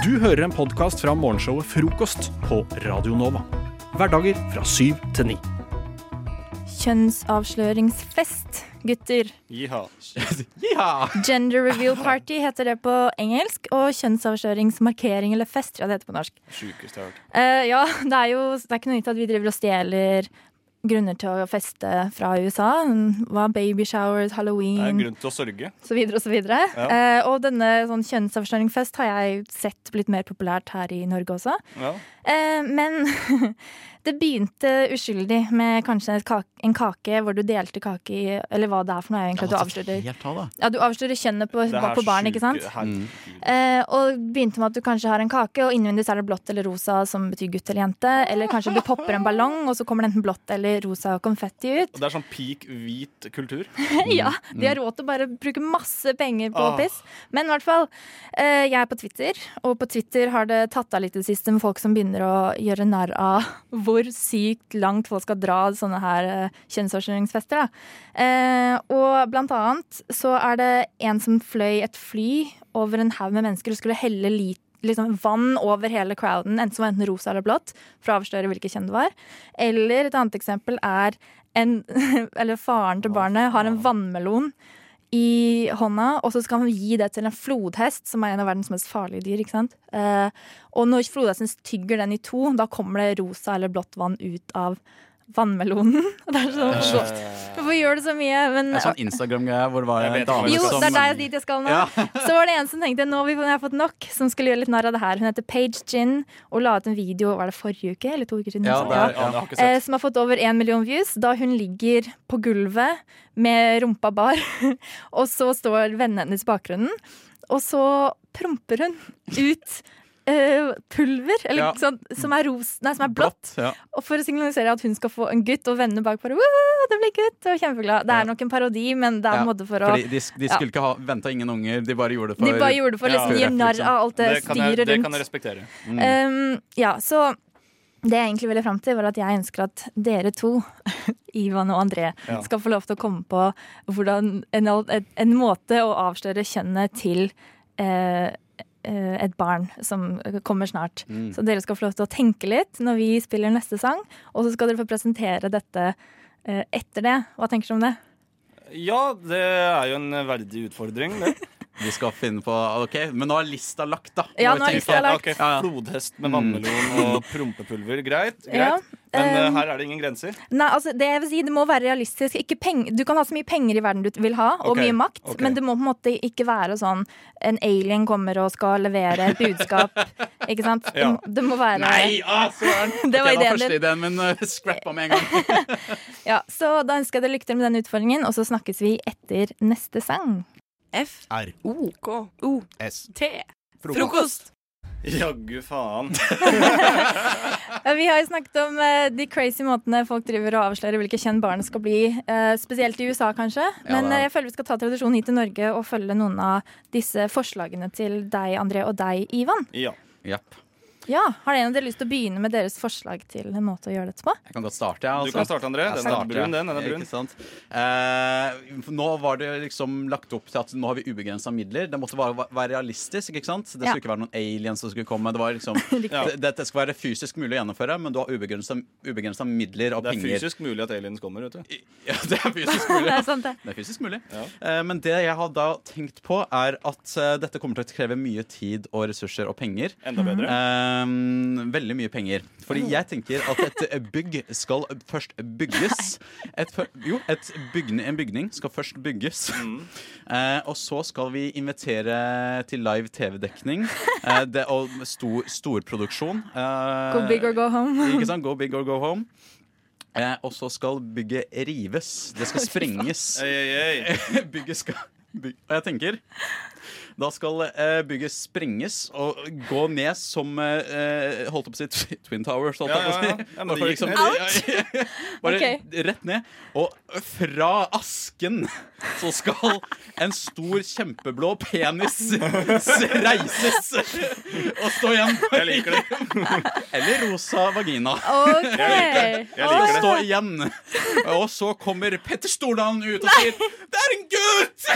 Du hører en podkast fra morgenshowet Frokost på Radio Nova. Hverdager fra syv til ni. Kjønnsavsløringsfest, gutter. Jiha. Gender reveal party heter det på engelsk. Og kjønnsavsløringsmarkering eller fest, tror jeg det heter på norsk. Sjukeste jeg har hørt. Eh, ja, det er jo det er ikke noe nytt at vi driver og stjeler grunner til å feste fra USA. Hva baby showers, Det er en grunn til å sørge. så videre og så videre. Ja. Eh, og denne sånn kjønnsavsløringsfest har jeg sett blitt mer populært her i Norge også. Ja. Eh, men det begynte uskyldig med kanskje et kake, en kake hvor du delte kake i Eller hva det er for noe, egentlig. At du avslører, ta, da. ja, du avslører kjønnet på, på barn, ikke sant? Mm. Eh, og begynte med at du kanskje har en kake, og innvendig så er det blått eller rosa, som betyr gutt eller jente. Eller kanskje du popper en ballong, og så kommer det enten blått eller rosa konfetti ut. Og det er sånn peak hvit kultur. ja, De har råd til å bare bruke masse penger på Ah. piss. Men i hvert fall, eh, jeg er på Twitter, og på Twitter har det tatt av litt i det siste med folk som begynner å gjøre narr av hvor sykt langt folk skal dra sånne her eh, Eh, og blant annet så er det en som fløy et fly over en haug med mennesker og skulle helle lit liksom vann over hele crowden, enten som var enten rosa eller blått, for å avsløre hvilket kjønn det var. Eller et annet eksempel er en, eller faren til barnet har en vannmelon i hånda, og så skal han gi det til en flodhest, som er en av verdens mest farlige dyr. ikke sant? Eh, og når flodhesten tygger den i to, da kommer det rosa eller blått vann ut av vannmelonen. Og det er sånn, Hvorfor gjør du så mye? Men, er sånn Instagram-greie hvor det var Jeg en dame jo, som det er der dit jeg skal nå. Ja. Så var det en som tenkte nå har vi jeg fått nok, som skulle gjøre litt narr av det her. Hun heter Paige Gin og la ut en video var det forrige uke eller to uker siden. Ja, er- Ja, har Eh, som har fått over én million views, da hun ligger på gulvet med rumpa bar, og så står vennene hennes i bakgrunnen, og så promper hun ut eh, pulver, eller Ja. sånn, som, er ros, nei, som er blått, Ja. og for å signalisere at hun skal få en gutt, og vennene bak bare det blir gutt, og kjempeglad. Det Ja. er nok en parodi, men det er Ja, en måte for å Fordi de, de Ja. skulle ikke ha venta ingen unger, de bare gjorde det for De bare gjorde det for å Ja. liksom, gi narr av alt det, Det styret rundt. det kan jeg respektere. Mm. Um, ja, så det jeg egentlig ville fram til, var at jeg ønsker at dere to, Ivan og André, Ja. skal få lov til å komme på hvordan en, en, en måte å avsløre kjønnet til eh, et barn som kommer snart. Mm. Så dere skal få lov til å tenke litt når vi spiller neste sang, og så skal dere få presentere dette eh, etter det. Hva tenker du om det? Ja, det er jo en verdig utfordring, det. Vi skal finne på OK, men nå er lista lagt, da. Ja, nå er lista lagt. Ok, Ja, ja. Flodhest med Mm. vannmelon og prompepulver. Greit. greit. Ja, Men eh, um, her er det ingen grenser. Nei, altså det jeg vil si, det må være realistisk. Ikke peng du kan ha så mye penger i verden du vil ha, og okay. mye makt, okay. men det må på en måte ikke være sånn en alien kommer og skal levere et budskap. ikke sant? Det, Ja. må- det må være Nei, ah, søren! Det var Ok, ideen første ideen min uh, scrappa med en gang. Ja, Så da ønsker jeg deg lykke til med den utfordringen, og så snakkes vi etter neste sang. F R. O K O S. T Frokost. Jaggu faen. Vi har jo snakket om eh, de crazy måtene folk driver og avslører hvilke kjønn barn skal bli. eh, spesielt i USA, kanskje. Men er- eh, jeg føler vi skal ta tradisjonen hit til Norge og følge noen av disse forslagene til deg, André, og deg, Ivan. Ja. Japp. Ja, Har en av dere lyst til å begynne med deres forslag til en måte å gjøre dette på? Jeg kan godt starte, jeg. Du kan starte, André. Den er brun, den. den er brun. Ikke sant? Eh, nå var det liksom lagt opp til at nå har vi ubegrensa midler. Det måtte være, være realistisk. ikke sant? Det skulle Ja. ikke være noen aliens som skulle komme. Det var liksom, Ja. det, Dette skal være fysisk mulig å gjennomføre, men du har ubegrensa midler og penger. Det er penger. fysisk mulig at aliens kommer, vet du. Ja, det er fysisk mulig. det er sant, det. Det er fysisk mulig. Ja. Eh, men det jeg har da tenkt på, er at eh, dette kommer til å kreve mye tid og ressurser og penger. Enda bedre. Eh, veldig mye penger. Fordi jeg tenker at et bygg skal først bygges. Et, jo, et bygne, en bygning skal først bygges. Mm. Uh, og så skal vi invitere til live TV-dekning uh, og stor, storproduksjon. Uh, Go big or go home. ikke sant? Go big or go home. Eh, og så skal bygget rives. Det skal sprenges. Bygget skal byg, Og jeg tenker da skal eh, bygget sprenges og gå ned som eh, Holdt opp å si Twin Towers. Holdt Ja, jeg ja, si. ja. Ja, men det gikk liksom- Bare okay. rett ned. Og fra asken så skal en stor, kjempeblå penis reises og stå igjen. Jeg liker det. Eller rosa vagina. Okay. Jeg Og liker det. stå igjen. Og så kommer Petter Stordalen ut og sier Det er en gutt!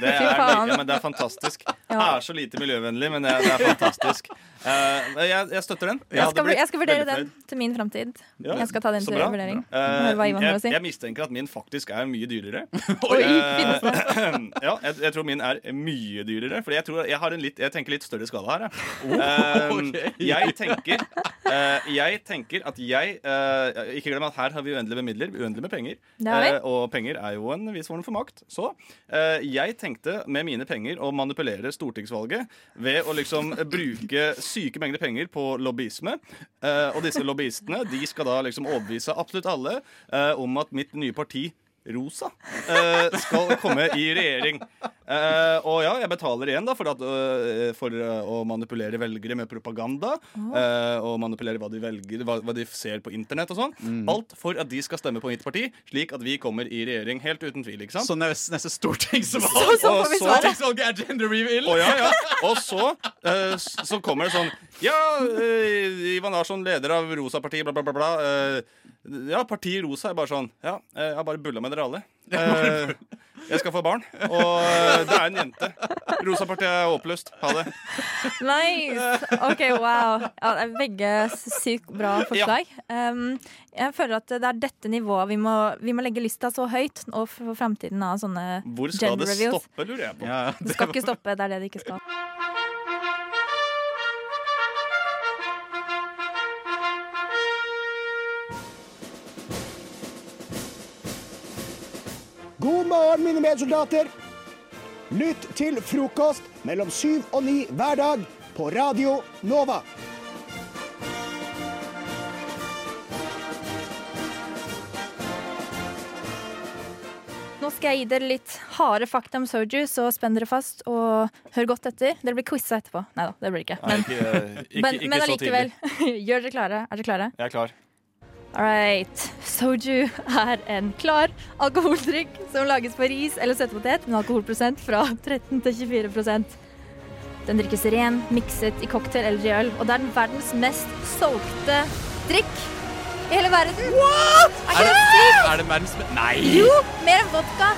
Det er, ja, men det er fantastisk. Det Ja. er så lite miljøvennlig, men det det er fantastisk. Eh, jeg, jeg støtter den. Jeg skal, jeg skal vurdere den til min framtid. Ja, Jeg skal ta den til bra. vurdering. Eh, jeg, si. jeg mistenker at min faktisk er mye dyrere. Oi, Eh, ja, jeg, jeg tror min er mye dyrere. Fordi jeg, jeg, har en litt, jeg tenker litt større skala her. Jeg, okay. uh, jeg, tenker, eh, jeg tenker at jeg eh, Ikke glem at her har vi uendelig med midler, uendelig med penger. Eh, og penger er jo en viss form for makt. Så eh, jeg tenkte med mine penger å manipulere stortingsvalget ved å liksom bruke syke mengder penger på lobbyisme. Eh, og disse lobbyistene de skal da liksom overbevise absolutt alle eh, om at mitt nye parti Rosa eh, skal komme i regjering. Eh, og ja, jeg betaler igjen da for, at, eh, for eh, å manipulere velgere med propaganda. eh, og manipulere hva de velger, hva, hva de ser på internett og sånn. Alt for at de skal stemme på mitt parti, slik at vi kommer i regjering. Helt uten tvil. ikke sant? Så neste, neste stortingsvalg Så, så får vi Og. Stortingsvalget er gender reveal. Å, ja, ja. Og så, eh, så kommer det sånn Ja, eh, Ivan Larsson, leder av Rosa-partiet, bla, bla, bla. bla. Ja, partiet Rosa er bare sånn Ja, eh, jeg har bare bulla med dere alle. Eh, jeg skal få barn, og eh, det er en jente. Rosa-partiet er oppløst. Ha det. Nice! OK, wow. Ja, det er begge sykt bra forslag. Um, jeg føler at det er dette nivået vi må, vi må legge lista så høyt for framtiden av sånne Hvor skal det stoppe, lurer jeg på. Ja, Det skal ikke stoppe. Det er det det ikke skal. Morgen, mine medsoldater. Lytt til frokost mellom syv og ni hver dag på Radio Nova. Nå skal jeg gi dere litt harde fakta om soju, så spenn dere fast og hør godt etter. Dere blir quiza etterpå. Nei da, det blir ikke. ikke. Nei, Men, ikke, ikke, men, ikke men allikevel. Gjør dere klare? Er dere klare? Jeg er klar. All right. Soju er en klar alkoholdrikk som lages på ris eller søtpotet med alkoholprosent fra 13 til 24% Den drikkes ren, mikset i cocktail eller i øl, og det er den verdens mest solgte drikk i hele verden. Er ikke det? Er det verdens? Nei! Jo, mer enn vodka.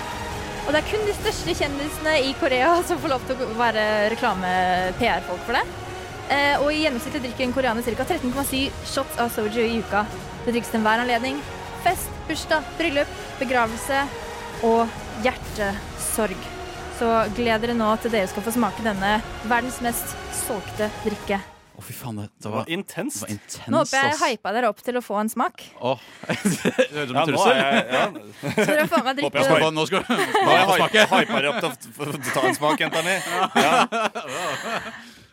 Og det er kun de største kjendisene i Korea som får lov til å være reklame-PR-folk for det. Eh, og i gjennomsnitt drikker en koreaner ca. 13,7 shots av soju i uka. Det drikkes til enhver anledning. Fest, bursdag, bryllup, begravelse og hjertesorg. Så gled dere nå til dere skal få smake denne verdens mest solgte drikke. Å, fy faen, det, det Det var, var intenst. det var intens, Nå håper jeg hypa dere opp til å få en smak. Åh. Det høres ut som Ja, en nå trussel. er jeg ja, Så dere får meg drikke smaker. Nå skal du Nå er jeg få smake. hypa dere opp til å ta en smak, jenta mi. Ja.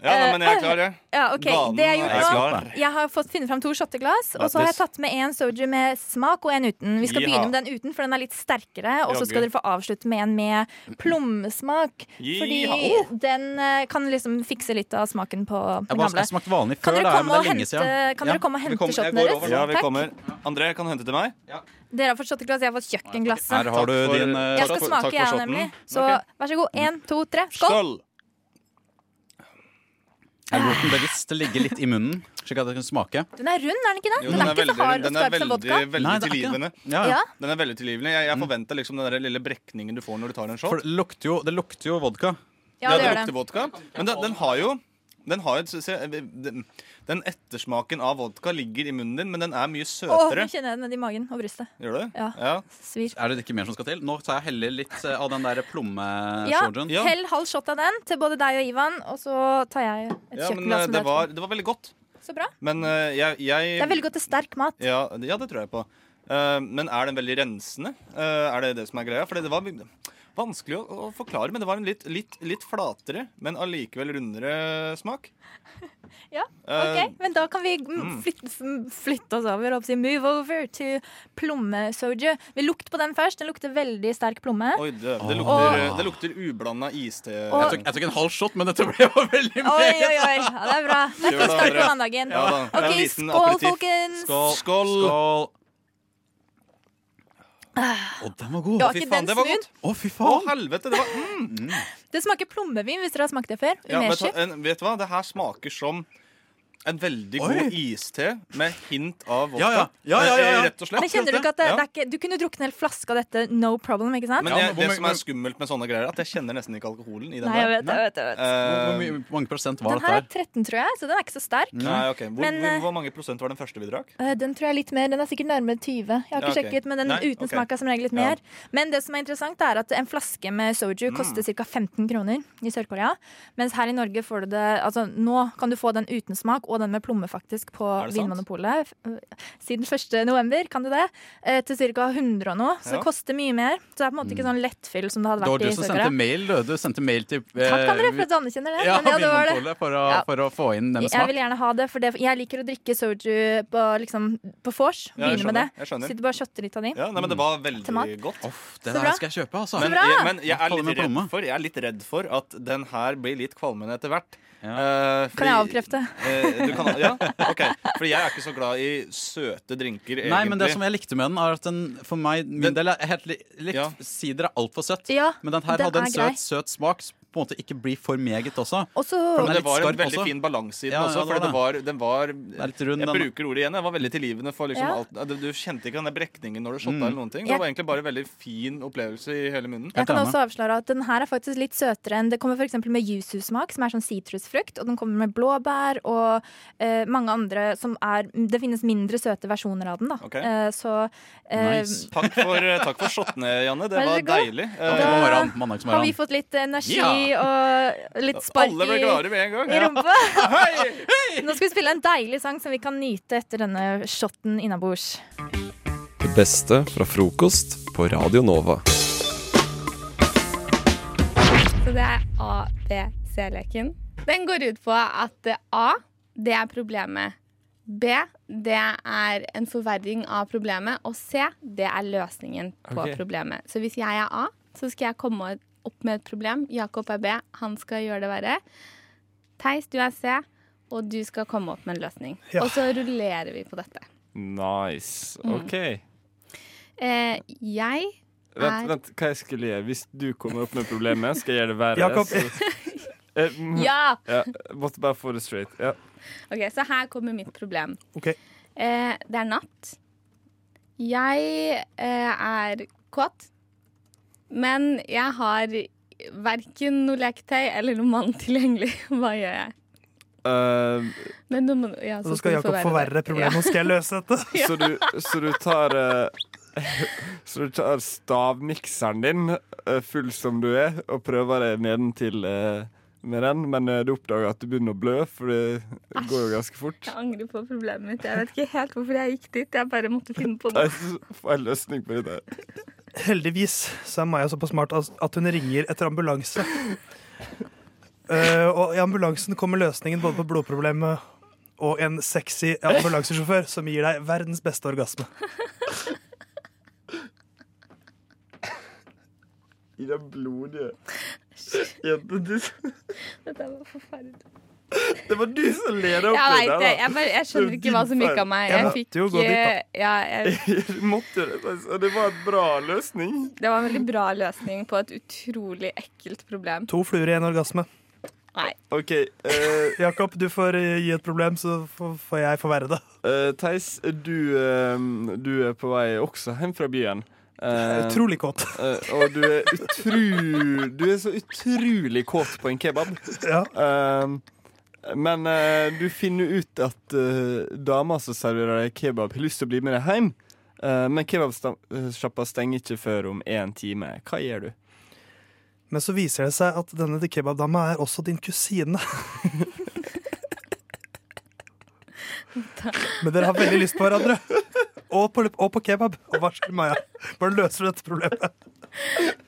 Ja, nei, men jeg er klar, jeg. Ja, okay. Det jeg har er gjort nå klar. Jeg har fått funnet fram to shotteglass, og så har jeg tatt med en soju med smak og en uten. Vi skal Jiha. begynne med den uten, for den er litt sterkere. Og så skal dere få avslutte med en med plommesmak. Fordi Jiha. den eh, kan liksom fikse litt av smaken på den gamle. vanlig Kan før, dere komme og det er lenge hente, siden. kan dere komme og hente kommer- shotten deres? Ja, vi Takk. kommer. André, kan du hente til meg? Dere har fått shotteglass, jeg har fått kjøkkenglasset. Her har du din eh, Jeg skal smake, jeg nemlig. Så vær så god. Én, to, tre. Skål! Jeg lot den bevisst ligge litt i munnen, slik at det kunne smake. Den er rund, er den ikke det? Jo, Den er ikke så hard og den er skarp som veldig, vodka. veldig Nei, det er ikke tilgivende. Ja. Ja. Den er veldig tilgivende. Jeg, jeg forventer liksom den der lille brekningen du får når du tar en shot. For det lukter jo, det lukter jo vodka. Ja, det gjør lukter det. vodka. Men den, den har jo den, se, den, den ettersmaken av vodka ligger i munnen din, men den er mye søtere. søtere. nå kjenner jeg den i magen og brystet. Gjør du? Ja. ja. Svir. Er det ikke mer som skal til? Nå tar jeg heller litt eh, av den der plomme-sojoen. Ja. Hell halv shot av den til både deg og Ivan, og så tar jeg et Ja, men eh, med det var, det var veldig godt. Så bra. Men uh, jeg, jeg Det er veldig godt til sterk mat. ja, ja, det tror jeg på. Uh, men er den veldig rensende? Uh, er det det som er greia? For det var vanskelig å, å forklare, men det var en litt, litt, litt flatere, men allikevel rundere smak. Ja, OK. ok, Men da kan vi mm, flytte, flytte oss over og si move over to plommesoju. Vi lukter på den først. Den lukter veldig sterk plomme. Oi, det, det, lukter, det lukter ublanda iste. Og- Jeg tok, jeg tok en halv shot, men dette ble jo veldig Oi, oi, oi. Ja, det er bra. Det er Gjør start på mandagen. Ja OK, skål, folkens. Skål. Skål! Skål. Å, den var god. Det var Fy ikke faen, den det var godt. Å, fy Å, helvete! Det var mm. Det smaker plommevin, hvis dere har smakt det før. ja, vet du hva? Det her smaker som En veldig Oi. god iste med hint av vodka. Ja, ja. Ja, ja, ja, ja. Eh, Rett og slett. Men kjenner du ikke at det, Ja. det er ikke, Du kunne drukket en hel flaske av dette, no problem, ikke sant? Men jeg, det som er skummelt med sånne greier, er at jeg kjenner nesten ikke alkoholen i den Nei, jeg vet jeg vet jeg vet. Hvor, hvor Eh, hvor mange prosent var Den her er 13, tror jeg, så den er ikke så sterk. Nei, ok. Hvor, Men, hvor, eh, hvor mange prosent var den første vi drakk? Eh, Den tror jeg er litt mer, den er sikkert nærmere 20. Jeg har ikke Ja, ok. sjekket, men den Nei, uten okay. smak er som regel litt Ja. mer. Men det som er interessant, er at en flaske med soju Mm. koster ca. 15 kroner i Sør-Korea. Mens her i Norge får du det Altså nå kan du få den uten smak og den med plomme faktisk på? Vinmonopolet. Siden 1. november kan du det. eh, Til ca. 100 og noe. Så Ja. det koster mye mer. Så det er på en måte ikke sånn lettfyll som det hadde vært Det var du som sendte mail, du. Du sendte mail til eh, Takk, André, for at du anerkjenner det. ja, Men ja, det var det. Vinmonopolet for, å, Ja. for å få inn den med Jeg vil gjerne ha det, for det, jeg liker å drikke soju på, liksom, på vors. Ja, Begynne med det. jeg skjønner. Sitter bare og shotter litt av din. Ja, nei, men Det var veldig godt. Off, det der skal jeg kjøpe, altså. Men, jeg, men jeg, er litt redd for, jeg er litt redd for at den her blir litt kvalmende etter hvert. Ja. fordi, Kan jeg avkrefte? Uh, du kan, ja, ok Fordi jeg er ikke så glad i søte drinker, egentlig. Nei, men det som jeg likte med den, er at den for meg min Den- del er helt likt. Ja. Sider er altfor søtt. Ja, Men den her den hadde en er grei. søt, søt smak. På en måte ikke blir for meget også. også For det var en veldig også. fin balanse i den Ja, også. ja, det var det var, den var rund, Jeg den. bruker ordet igjen. Den var veldig tilgivende for liksom Ja. alt du, du kjente ikke den der brekningen når du shotta Mm. eller noen ting. Det var egentlig bare en veldig fin opplevelse i hele munnen. Jeg kan også avsløre at den her er faktisk litt søtere enn Det kommer for eksempel med yuzu-smak, som er sånn sitrusfrukt. Og den kommer med blåbær og eh, mange andre som er Det finnes mindre søte versjoner av den, da. Okay. Eh, så eh, Nice. Takk for, takk for shottene, Janne. Det var deilig. Eh, Da har vi fått litt energi Ja. Og litt spark i, gang. i Ja. rumpa. Nå skal vi spille en deilig sang som vi kan nyte etter denne shotten innabords. Det beste fra frokost på Radio Nova. Så det er A-B-C-leken. Den går ut på at A, det er problemet. B, det er en forverring av problemet. Og C, det er løsningen på okay. problemet. Så hvis jeg er A, så skal jeg komme opp med et problem. Jakob er B, han skal gjøre det verre. Theis, du er C, og du skal komme opp med en løsning. Ja. Og så rullerer vi på dette. Nice. Mm. OK. Eh, jeg Vent, er vent, hva jeg skulle gjøre? Hvis du kommer opp med problemet, skal jeg gjøre det verre? Jakob. så- Eh, mm, Ja! ja, måtte bare få det straight. Ja. Ok, Så her kommer mitt problem. Okay. Eh, det er natt. Jeg eh, er kåt. Men jeg har verken noe leketøy eller noe mann tilgjengelig. Hva gjør jeg? Uh, Men nå må, ja, så, så skal Jakob forverre problemet, og skal jeg løse dette. så, du, så du tar uh, Så du tar stavmikseren din, eh, full som du er, og prøver deg nedentil uh, med den, men eh, du oppdager at du begynner å blø, for det går jo ganske fort. Jeg angrer på problemet mitt. Jeg vet ikke helt hvorfor jeg gikk dit. Jeg bare måtte finne på noe. Få en løsning på det der. Heldigvis så er Maja såpass smart at hun ringer etter ambulanse. Uh, og i ambulansen kommer løsningen både på blodproblemet og en sexy ambulansesjåfør som gir deg verdens beste orgasme. I deg blodige Jenten, du Dette var forferdelig. Det var du som leda opp Jeg det. Jeg, bare, jeg skjønner ikke hva som gikk av meg. Jeg fikk eh, ja, jeg, måtte det, altså. Det var en bra løsning. Det var en veldig bra løsning på et utrolig ekkelt problem. To fluer i en orgasme. Nei. OK. Uh, Jakob, du får eh, gi et problem, så får jeg forverre det. Uh, Theis, du, uh, du er på vei også hjem fra byen. Uh, Utrolig kåt. Uh, og du er utru... Du er så utrolig kåt på en kebab. Ja. Eh, men uh, du finner ut at uh, dama som serverer deg kebab, har lyst til å bli med deg hjem. Uh, men kebabsjappa stenger ikke før om én time. Hva gjør du? Men så viser det seg at denne kebabdama er også din kusine. Men dere har veldig lyst på hverandre. Og på, og på kebab. Og hva skjer, Maja? Hvordan løser du dette problemet?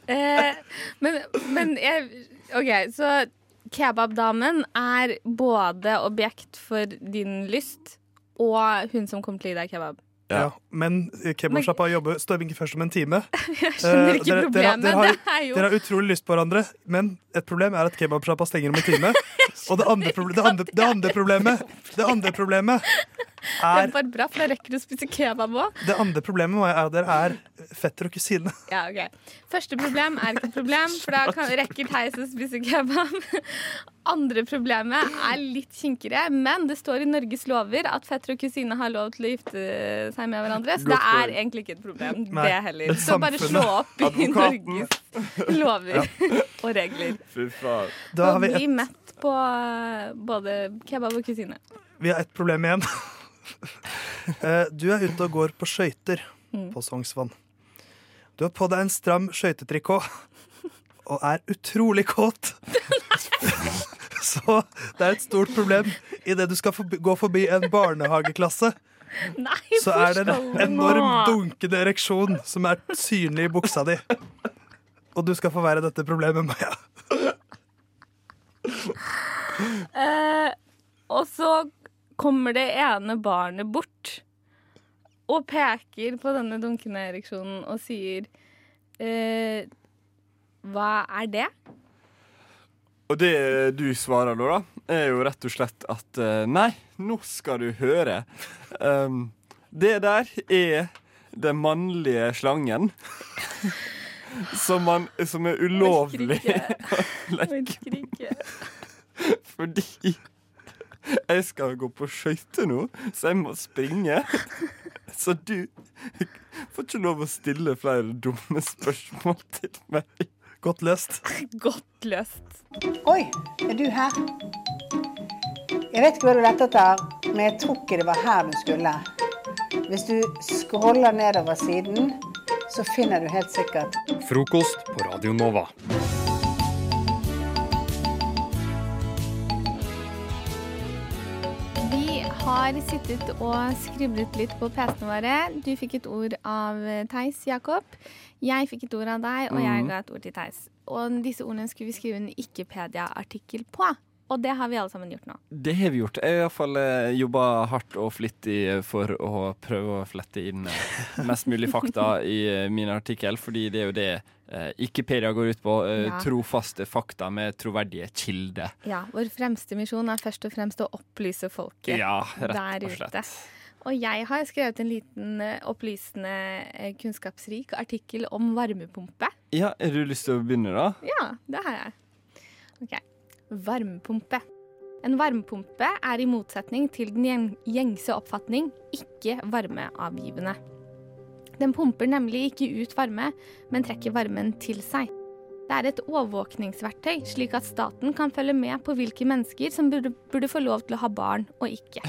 Eh, men men jeg, OK, så kebabdamen er både objekt for din lyst og hun som kommer til å gi deg kebab. Ja. Men eh, kebabsjappa jobber står ikke først om en time. Jeg skjønner Eh, ikke dere- dere- problemet. dere har- det er jo Dere har utrolig lyst på hverandre, men et problem er at kebabsjappa stenger om en time. Og det andre, proble- det, andre, det, andre problemet, det andre problemet er bare bra, for da rekker du å spise kebab òg. Det andre problemet med jeg, er at dere er fetter og kusine. Ja, ok. Første problem er ikke et problem, for da kan, rekker Theis å spise kebab. Andre problemet er litt kinkigere, men det står i Norges lover at fetter og kusine har lov til å gifte seg med hverandre, så det er egentlig ikke et problem, Nei, det heller. Så bare slå opp i Advokaten. Norges lover og regler. Fy faen. Da har Og vi bli mett på eh, både kebab og kusine. vi har et problem igjen. Eh, Du er ute og går på skøyter Mm. på Sognsvann. Du har på deg en stram skøytetrikot og er utrolig kåt. Så det er et stort problem idet du skal forbi, gå forbi en barnehageklasse. Nei, Så er det en enorm dunkende ereksjon som er synlig i buksa di. Og du skal få være dette problemet, Maja. Uh, og så kommer det ene barnet bort og peker på denne dunkende ereksjonen og sier eh, Hva er det? Og det du svarer da, da, er jo rett og slett at eh, nei, nå skal du høre. Um, det der er den mannlige slangen. Som, man, som er ulovlig å leke. Fordi jeg skal gå på skøyter nå, så jeg må springe. Så du får ikke lov å stille flere dumme spørsmål til meg. Godt løst. Godt løst. Oi, er du her? Jeg vet ikke hva du lette etter, men jeg tror ikke det var her du skulle. Hvis du scroller nedover siden, så finner du helt sikkert Frokost på Radio Nova. Har sittet og skriblet litt på PC-ene våre. Du fikk et ord av eh, Theis, Jakob. Jeg fikk et ord av deg, og jeg ga et ord til Theis. Og disse ordene skulle vi skrive en Ikkepedia-artikkel på. Og det har vi alle sammen gjort nå. Det har vi gjort. Jeg har iallfall eh, jobba hardt og flittig for å prøve å flette inn eh, mest mulig fakta i eh, min artikkel, fordi det er jo det eh, Ikkepedia går ut på. eh, Ja. Trofaste fakta med troverdige kilder. Ja, Vår fremste misjon er først og fremst å opplyse folket Ja, der ute. Og jeg har skrevet en liten eh, opplysende, eh, kunnskapsrik artikkel om varmepumpe. Ja, Har du lyst til å begynne, da? Ja, det har jeg. Ok. Varmepumpe. En varmepumpe er i motsetning til den gjengse oppfatning ikke varmeavgivende. Den pumper nemlig ikke ut varme, men trekker varmen til seg. Det er et overvåkningsverktøy, slik at staten kan følge med på hvilke mennesker som burde, burde få lov til å ha barn og ikke.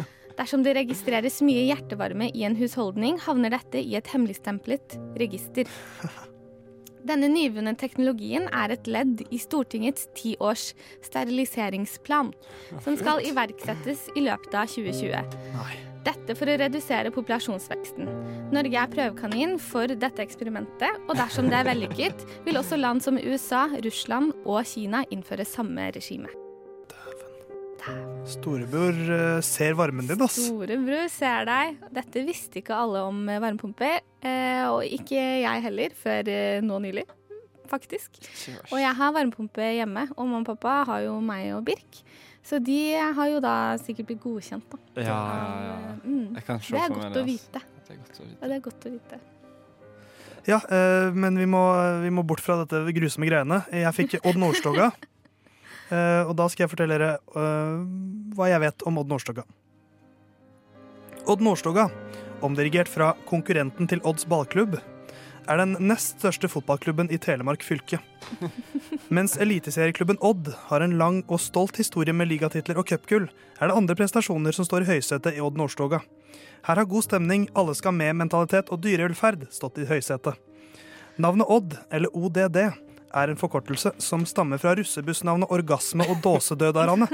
Dersom det registreres mye hjertevarme i en husholdning, havner dette i et hemmeligstemplet register. Denne nyvunne teknologien er et ledd i Stortingets tiårs steriliseringsplan, som skal iverksettes i løpet av 2020. Dette for å redusere populasjonsveksten. Norge er prøvekanin for dette eksperimentet, og dersom det er vellykket, vil også land som USA, Russland og Kina innføre samme regime. Storebror eh, ser varmen din, ass. Storebror ser deg. Dette visste ikke alle om varmepumper, eh, og ikke jeg heller, før eh, nå nylig, faktisk. Og jeg har varmepumpe hjemme, og mamma og pappa har jo meg og Birk. Så de har jo da sikkert blitt godkjent, da. Ja, ja, ja. Mm. Jeg kan se Det er for meg godt det, å vite. Det er godt å vite. Ja, det er godt å vite. Ja, eh, men vi må, vi må bort fra dette grusomme greiene. Jeg fikk Odd Nordstoga. Eh, og da skal jeg fortelle dere eh, hva jeg vet om Odd Nordstoga. Odd Nordstoga, omdirigert fra konkurrenten til Odds ballklubb, er den nest største fotballklubben i Telemark fylke. Mens eliteserieklubben Odd har en lang og stolt historie med ligatitler og cupgull, er det andre prestasjoner som står i høysetet i Odd Nordstoga. Her har god stemning, alle skal med-mentalitet og dyrevelferd stått i høysetet. Navnet Odd, eller ODD, er en forkortelse som stammer fra russebussnavnet Orgasme og Dåsedødarane.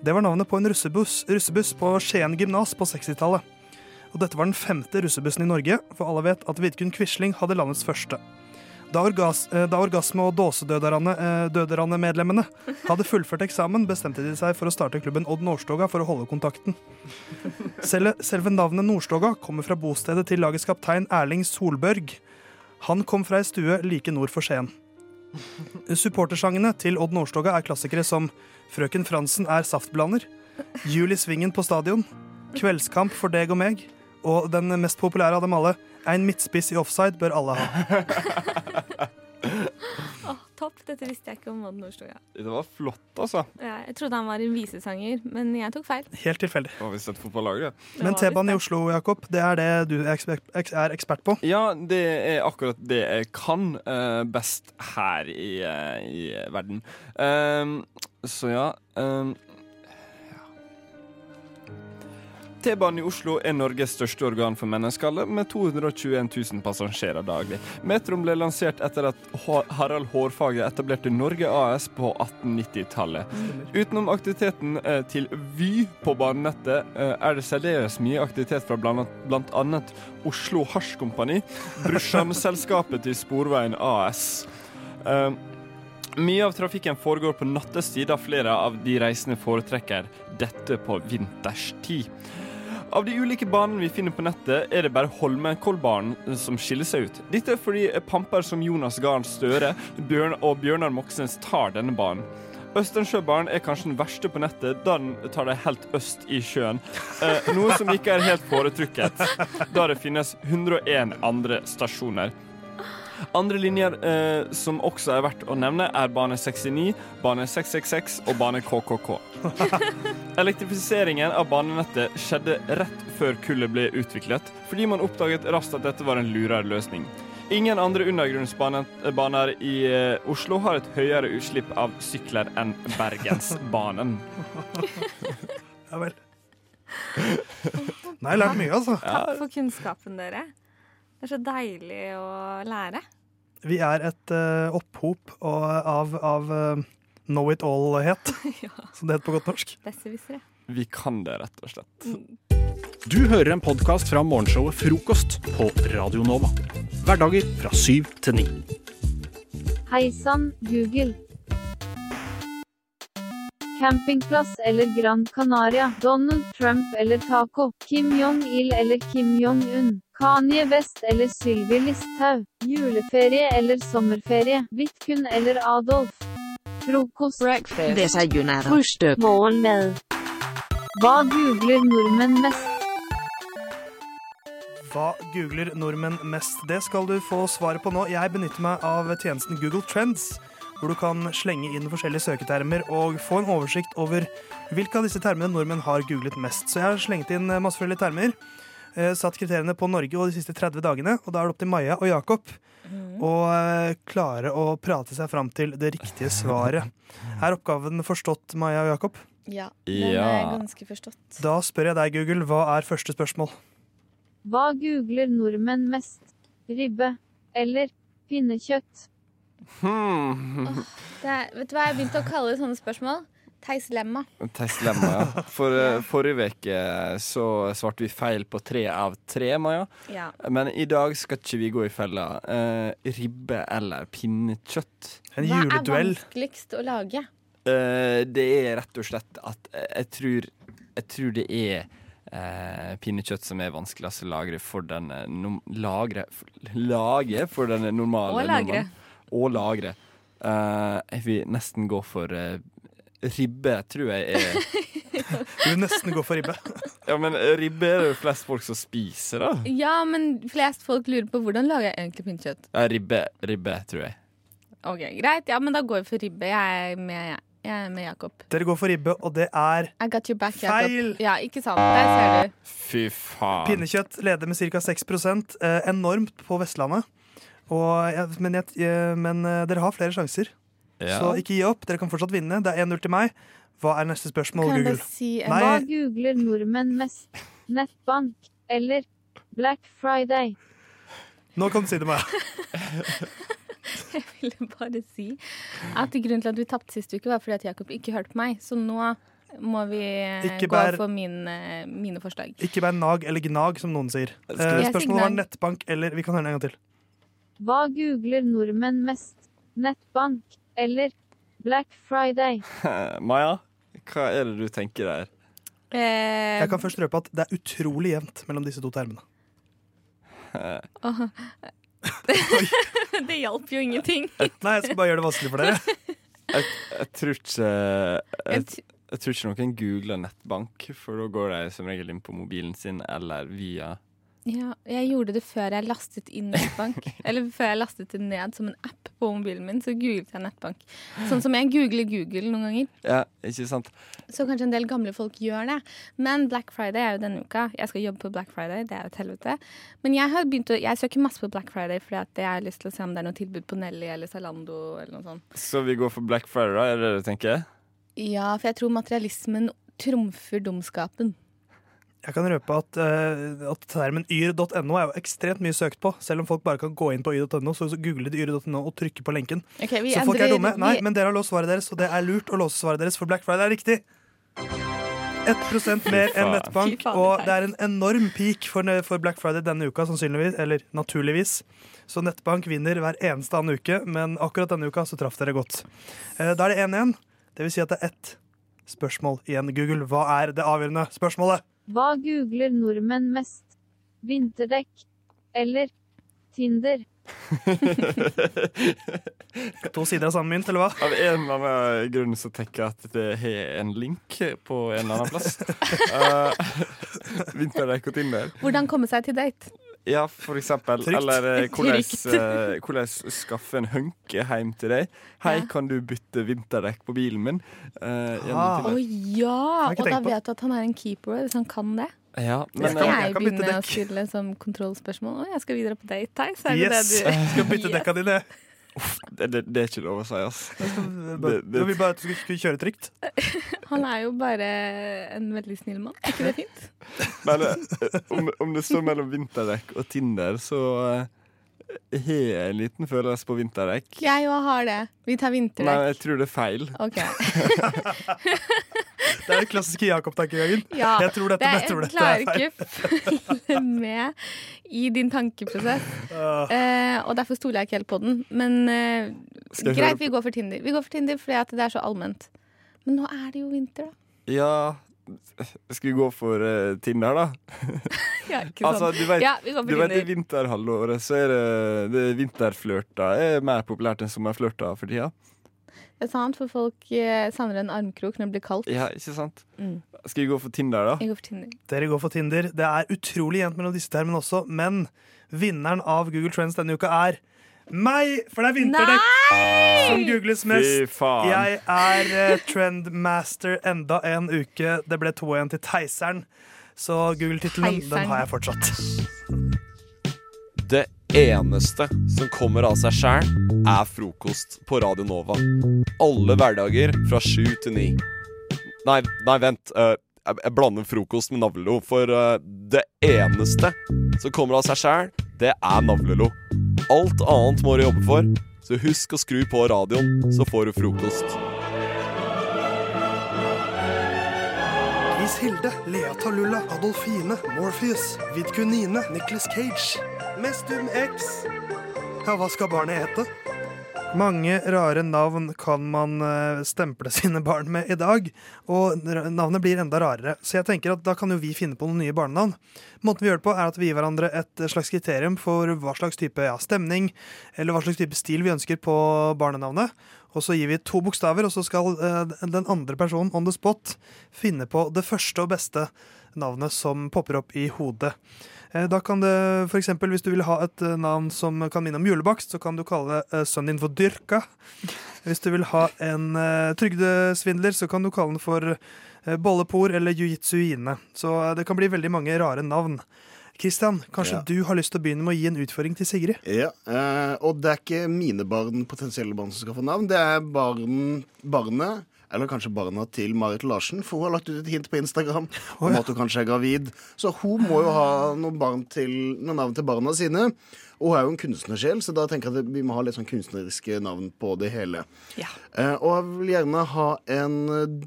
Det var navnet på en russebuss, russebuss på Skien gymnas på 60-tallet. Og dette var den femte russebussen i Norge, for alle vet at Vidkun Quisling hadde landets første. Da, orgas, eh, da Orgasme og Dåsedødarane-medlemmene hadde fullført eksamen, bestemte de seg for å starte klubben Odd Nordstoga for å holde kontakten. Selve, selve navnet Nordstoga kommer fra bostedet til lagets kaptein Erling Solbørg. Han kom fra ei stue like nord for Skien. Supportersangene til Odd Nordstoga er klassikere som Frøken Fransen er saftblander, Jul i svingen på stadion, Kveldskamp for deg og meg. Og den mest populære av dem alle, en midtspiss i offside bør alle ha. Dette visste jeg ikke om Odd Nordstoga. Det var flott, altså. Ja, jeg trodde han var en visesanger, men jeg tok feil. Helt tilfeldig. Det var visst et fotballag, det. Men T-banen i. Oslo, Jakob, det er det du er ekspert, eks- er ekspert på. Ja, det er akkurat det jeg kan uh, best her i, uh, i verden. Ehm, så ja. ehm, T-banen i Oslo er Norges største organ for menneskehandel, med 221 000 passasjerer daglig. Metroen ble lansert etter at Harald Hårfagre etablerte Norge AS på 1890-tallet. Utenom aktiviteten eh, til Vy på banenettet, eh, er det særdeles mye aktivitet fra annet Oslo Hasjkompani, brorsanselskapet til Sporveien AS. Eh, mye av trafikken foregår på nattestid, da flere av de reisende foretrekker dette på vinterstid. Av de ulike banene vi finner på nettet, er det bare Holmenkollbanen som skiller seg ut. Dette er fordi pamper som Jonas Gahr Støre Bjørn og Bjørnar Moxnes tar denne banen. Østensjøbanen er kanskje den verste på nettet, da den tar deg helt øst i sjøen. Eh, noe som ikke er helt foretrukket, da det finnes 101 andre stasjoner. Andre linjer eh, som også er verdt å nevne, er bane 69, bane 666 og bane KKK. Elektrifiseringen av banenettet skjedde rett før kullet ble utviklet, fordi man oppdaget raskt at dette var en lurere løsning. Ingen andre undergrunnsbaner i eh, Oslo har et høyere utslipp av sykler enn Bergensbanen. Ja vel. Nei, lært mye, altså. Takk for kunnskapen, dere. Det er så deilig å lære. Vi er et uh, opphop og, av, av uh, know it all-het, som det heter på godt norsk. Besserwissere. Vi kan det, rett og slett. Du hører en podkast fra morgenshowet Frokost på Radio Nova. Hverdager fra syv til ni. Hei sann, Google. Campingplass eller Gran Canaria, Donald Trump eller taco, Kim Jong-il eller Kim Jong-un, Kanye West eller Sylvi Listhaug, juleferie eller sommerferie, Vidkun eller Adolf. Frokost, Desayunar. Frühstück. morgenmad. Hva googler nordmenn mest? Hva googler nordmenn mest? Det skal du få svaret på nå. Jeg benytter meg av tjenesten Google Trends, hvor du kan slenge inn forskjellige søketermer og få en oversikt over hvilke av disse termene nordmenn har googlet mest. Så jeg har slengt inn masse forskjellige termer, eh, satt kriteriene på Norge og de siste 30 dagene, og da er det opp til Maja og Jakob å eh, klare å prate seg fram til det riktige svaret. Er oppgaven forstått, Maja og Jakob? Ja, den er Ja. ganske forstått. Da spør jeg deg, Google, hva er første spørsmål? Hva googler nordmenn mest? Ribbe eller pinnekjøtt? Hmm. Det er, vet du hva jeg begynte å kalle sånne spørsmål? Theis-lemma. Testlemma, ja. For ja. forrige uke så svarte vi feil på tre av tre, Maja. Ja. Men i dag skal ikke vi gå i fella. Eh, ribbe eller pinnekjøtt. En Hva er vanskeligst å lage? Eh, det er rett og slett at eh, jeg tror, jeg tror det er eh, pinnekjøtt som er vanskeligst å lagre for den eh, nom lagre, lage for den normale Og lagre. Og lagre. Uh, jeg vil nesten gå for uh, ribbe, tror jeg er Du vil nesten gå for ribbe. Ja, men ribbe er det jo flest folk som spiser, da. Ja, men flest folk lurer på hvordan lager jeg egentlig pinnekjøtt. Ja, ribbe, ribbe, tror jeg. Ok, Greit, ja, men da går vi for ribbe. Jeg er med, jeg er med Jakob. Dere går for ribbe, og det er I got your back, Jakob. Feil! Ja, ikke sant. Der ser du. Fy faen. Pinnekjøtt leder med ca. 6 eh, enormt på Vestlandet. Og, ja, men, jeg, eh, men eh, dere har flere sjanser, Ja. så ikke gi opp. Dere kan fortsatt vinne. Det er 1-0 til meg. Hva er neste spørsmål, Kan Google? si Nei. Hva googler nordmenn mest? Nettbank eller Black Friday? Nå kan du si det, Maja. Jeg ville bare si at grunnen til at vi tapte sist uke, var fordi at Jakob ikke hørte på meg. Så nå må vi eh, Ikke gå bær- for min, eh, mine forslag. Ikke vær nag eller gnag, som noen sier. Eh, spørsmålet var nettbank eller Vi kan høre den en gang til. Hva googler nordmenn mest? Nettbank eller Black Friday? Maja, hva er det du tenker der? Eh, Jeg kan først røpe at det er utrolig jevnt mellom disse to termene. åh. det hjalp jo ingenting. Nei, jeg skal bare gjøre det vanskelig for dere. Jeg, jeg tror ikke jeg, Jeg jeg tror ikke noen googler nettbank, for da går de som regel inn på mobilen sin eller via Ja, jeg gjorde det før jeg lastet inn nettbank. Eller før jeg lastet det ned som en app på mobilen min, så googlet jeg nettbank. Sånn som jeg googler Google noen ganger. Ja, ikke sant? Så kanskje en del gamle folk gjør det. Men Black Friday er jo denne uka. Jeg skal jobbe på Black Friday, det er jo et helvete. Men jeg har begynt å, jeg søker masse på Black Friday fordi jeg har lyst til å se om det er noe tilbud på Nelly eller Zalando eller noe sånt. Så vi går for Black Friday, da? Er det det du tenker? Ja, for jeg tror materialismen trumfer dumskapen. Jeg kan røpe at, uh, at termen yr.no er jo ekstremt mye søkt på. Selv om folk bare kan gå inn på yr.no, så google de yr.no og trykke på lenken. Okay, så folk er dumme. Nei, men dere har låst svaret deres, og det er lurt å låse svaret deres, for Black Friday er riktig. 1 mer enn nettbank, og det er en enorm peak for, for Black Friday denne uka, sannsynligvis. Eller naturligvis. Så nettbank vinner hver eneste annen uke, men akkurat denne uka så traff dere godt. Uh, Da er det 1-1. Det vil si at det er ett spørsmål igjen. Google, hva er det avgjørende spørsmålet? Hva googler nordmenn mest? Vinterdekk eller Tinder? To sider av samme mynt, eller hva? Av en eller annen grunn så tenker jeg at det har en link på en eller annen plass. uh, Vinterdekk og Tinder. Hvordan komme seg til date? Ja, for eksempel. Trygt. Eller eh, hvordan, eh, hvordan skaffe en hunke hjem til deg. Hei, Ja. kan du bytte vinterdekk på bilen min? Å uh, Ah. Å ja! jeg Og da vet du at han er en keeper hvis han kan det. Ja, Jeg men Skal kan- eh, jeg begynne å stille som kontrollspørsmål? Å, jeg skal videre på date, Theis. Er det Yes! det du Skal bytte dekka dine. Det, det, det er ikke lov å si, ass. Det, det, vil bare at du kjøre trygt. Han er jo bare en veldig snill mann. Er ikke det fint? Men eh, om, om det står mellom vinterdekk og Tinder, så eh, har en liten følelse på vinterdekk. Jeg òg har det. Vi tar Nei, jeg tror det er feil. Ok. Det er den klassiske Jakob-tankegangen. Ja, Jeg tror dette, det er, jeg tror jeg dette klarer er feil. ikke følge med i din tankeprosess. Uh. Uh, og derfor stoler jeg ikke helt på den. Men uh, greit, høre vi går for Tinder. Vi går for Tinder fordi at det er så allment. Men nå er det jo vinter, da. Ja Skal vi gå for uh, Tinder, da? Ja, ikke Altså, du vet, ja, vi du vet I vinterhalvåret så er det, det vinterflørter er mer populært enn sommerflørter for tida. Det er sant, for folk eh, savner en armkrok når det blir kaldt. Ja, ikke sant? Mm. Skal vi gå for Tinder, da? Jeg går for Tinder. Dere går for Tinder. Det er utrolig jevnt mellom disse termene også, men vinneren av Google Trends denne uka er meg! For det er vinterdekk som googles mest. Fy faen. Jeg er uh, trendmaster enda en uke. Det ble 2-1 til Theiseren. Så Google-tittelen den har jeg fortsatt. Det eneste som kommer av seg sjæl, er frokost på Radio Nova. Alle hverdager fra sju til ni. Nei, nei, vent. Uh, jeg, jeg blander frokost med navlelo. For eh, det eneste som kommer av seg sjæl, det er navlelo. Alt annet må du jobbe for, så husk å skru på radioen, så får du frokost. Is Hilde, Lea Talulla, Adolfine, Morpheus, Vidkunine, Nicholas Cage. Mestum X. Ja, hva skal barnet hete? Mange rare navn kan man eh, stemple sine barn med i dag, og navnet blir enda rarere. Så jeg tenker at da kan jo vi finne på noen nye barnenavn. Måten vi gjør det på, er at vi gir hverandre et slags kriterium for hva slags type ja, stemning eller hva slags type stil vi ønsker på barnenavnet. Og så gir vi to bokstaver, og så skal eh, den andre personen on the spot finne på det første og beste navnet som popper opp i hodet. Eh, Da kan det for eksempel, Hvis du vil ha et eh, navn som kan minne om julebakst, så kan du kalle eh, sønnen din for Dyrka. Hvis du vil ha en trygdesvindler, så kan du kalle den for Bollepor eller Jiu-Jitsuine. Så det kan bli veldig mange rare navn. Kristian, kanskje Ja. du har lyst til å begynne med å gi en utfordring til Sigrid? Ja, eh, og det er ikke mine barn, potensielle barn som skal få navn. Det er barn, barnet, eller kanskje barna til Marit Larsen, for hun har lagt ut et hint på Instagram om at hun kanskje er gravid. Så hun må jo ha noen, barn til, noen navn til barna sine. Og hun er jo en kunstnersjel, så da tenker jeg at vi må ha litt sånn kunstneriske navn på det hele. Ja. Eh, og jeg vil gjerne ha en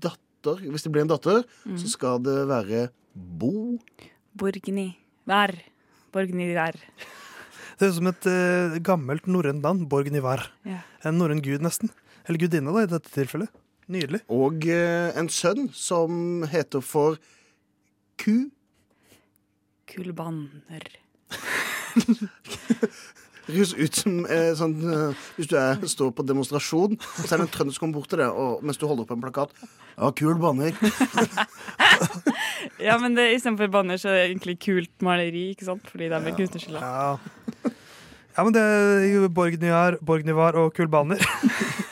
datter. Hvis det blir en datter, så skal det være Bo. Borgny. Vær. Borgny vær. Det høres ut som et eh, gammelt norrønt navn. Borgnivar. Ja. En norrøn gud, nesten. Eller gudinne, da, i dette tilfellet. Nydelig. Og eh, en sønn som heter for Ku. Kulbaner høres ut som eh, sånn eh, Hvis du er, står på demonstrasjon, og så er det en trønder som kommer bort til deg og, mens du holder opp en plakat. Ja, kul banner. Ja, men det, istedenfor banner så er det egentlig kult maleri, ikke sant? Fordi det er kunstnerskylda. Ja. ja, men det er Borgnivar, Borgnivar og Kulbaner.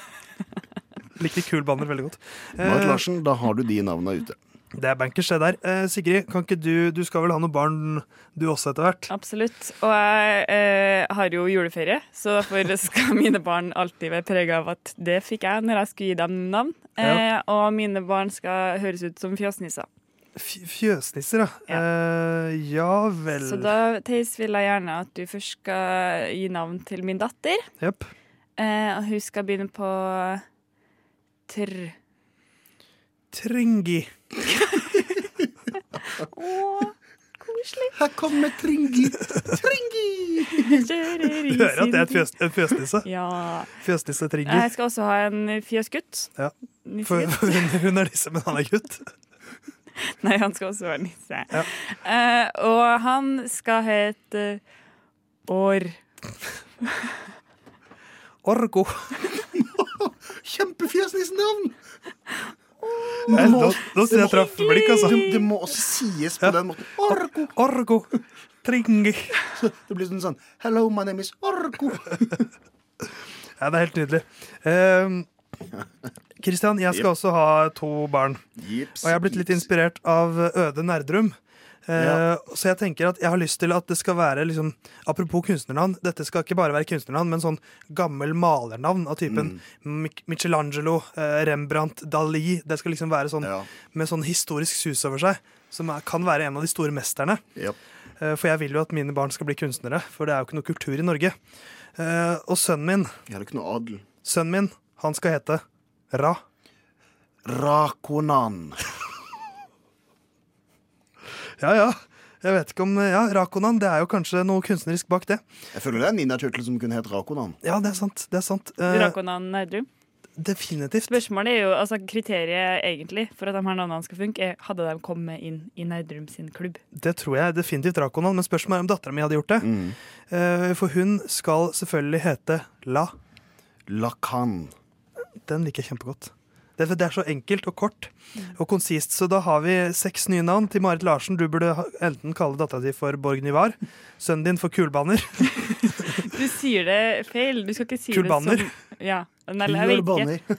Likte kul banner veldig godt. Marit Eh, Larsen, da har du de navnene ute. det er bankers, det der. Eh, Sigrid, kan ikke du Du skal vel ha noen barn du også etter hvert? Absolutt. Og jeg eh, har jo juleferie, så derfor skal mine barn alltid være prega av at det fikk jeg når jeg skulle gi dem navn. Eh, Ja. og mine barn skal høres ut som fjøsnisser. Fjøsnisser, ja. Eh, ja vel. Så da, Theis, vil jeg gjerne at du først skal gi navn til min datter. Yep. Eh, og hun skal begynne på tr. Tringi. Koselig. Her kommer Tringi. Tringi! Du hører at det er et fjøs, en fjøsnisse? Ja. Fjøsnisse Tringi. Jeg skal også ha en fjøsgutt. Ja. For, for hun, hun er nisse, men han er gutt. Nei, han skal også være nisse. Ja. Uh, og han skal hete År. Orgo. Kjempefjesnissnavn! navn! nå- nå synes jeg jeg traff blikk, altså. Det, det må også sies på den måten. Orgo. Orgo. Tringi. Det blir sånn sånn Hello, my name is Orgo. Ja, det er helt nydelig. Ehm, Kristian, jeg skal yep. også ha to barn. Jips, Og jeg har blitt litt inspirert av Øde Nerdrum. Eh, Ja. Så jeg tenker at jeg har lyst til at det skal være liksom, Apropos kunstnernavn, dette skal ikke bare være kunstnernavn, men sånn gammel malernavn av typen Mm. Michelangelo, uh, Rembrandt, Dali. Det skal liksom være sånn med sånn historisk sus over seg, som er, kan være en av de store mesterne. Japp. Uh, For jeg vil jo at mine barn skal bli kunstnere, for det er jo ikke noe kultur i Norge. Eh, Og sønnen min Jeg har ikke noe adel. Sønnen min, han skal hete Ra. Rakonan. Ja, ja. Jeg vet ikke om Ja, Rakonan, det er jo kanskje noe kunstnerisk bak det. Jeg føler det er Nina Turtle som kunne hett Rakonan. Ja, det er sant. Det er sant. Eh, Rakonan Nerdrum. Definitivt. Spørsmålet er jo, altså Kriteriet egentlig for at de her navnene skal funke, er hadde de kommet inn i Nerdrum sin klubb. Det tror jeg definitivt Rakonan, men spørsmålet er om dattera mi hadde gjort det. Eh, For hun skal selvfølgelig hete La. Lakan. Den liker jeg kjempegodt. Det, er- det er så enkelt og kort og konsist. Så da har vi seks nye navn til Marit Larsen. Du burde enten kalle dattera di for Borg Nivar, sønnen din for Kulbaner. Du sier det feil. Du skal ikke si Kulbaner. det som Ja. Nei, jeg vet ikke.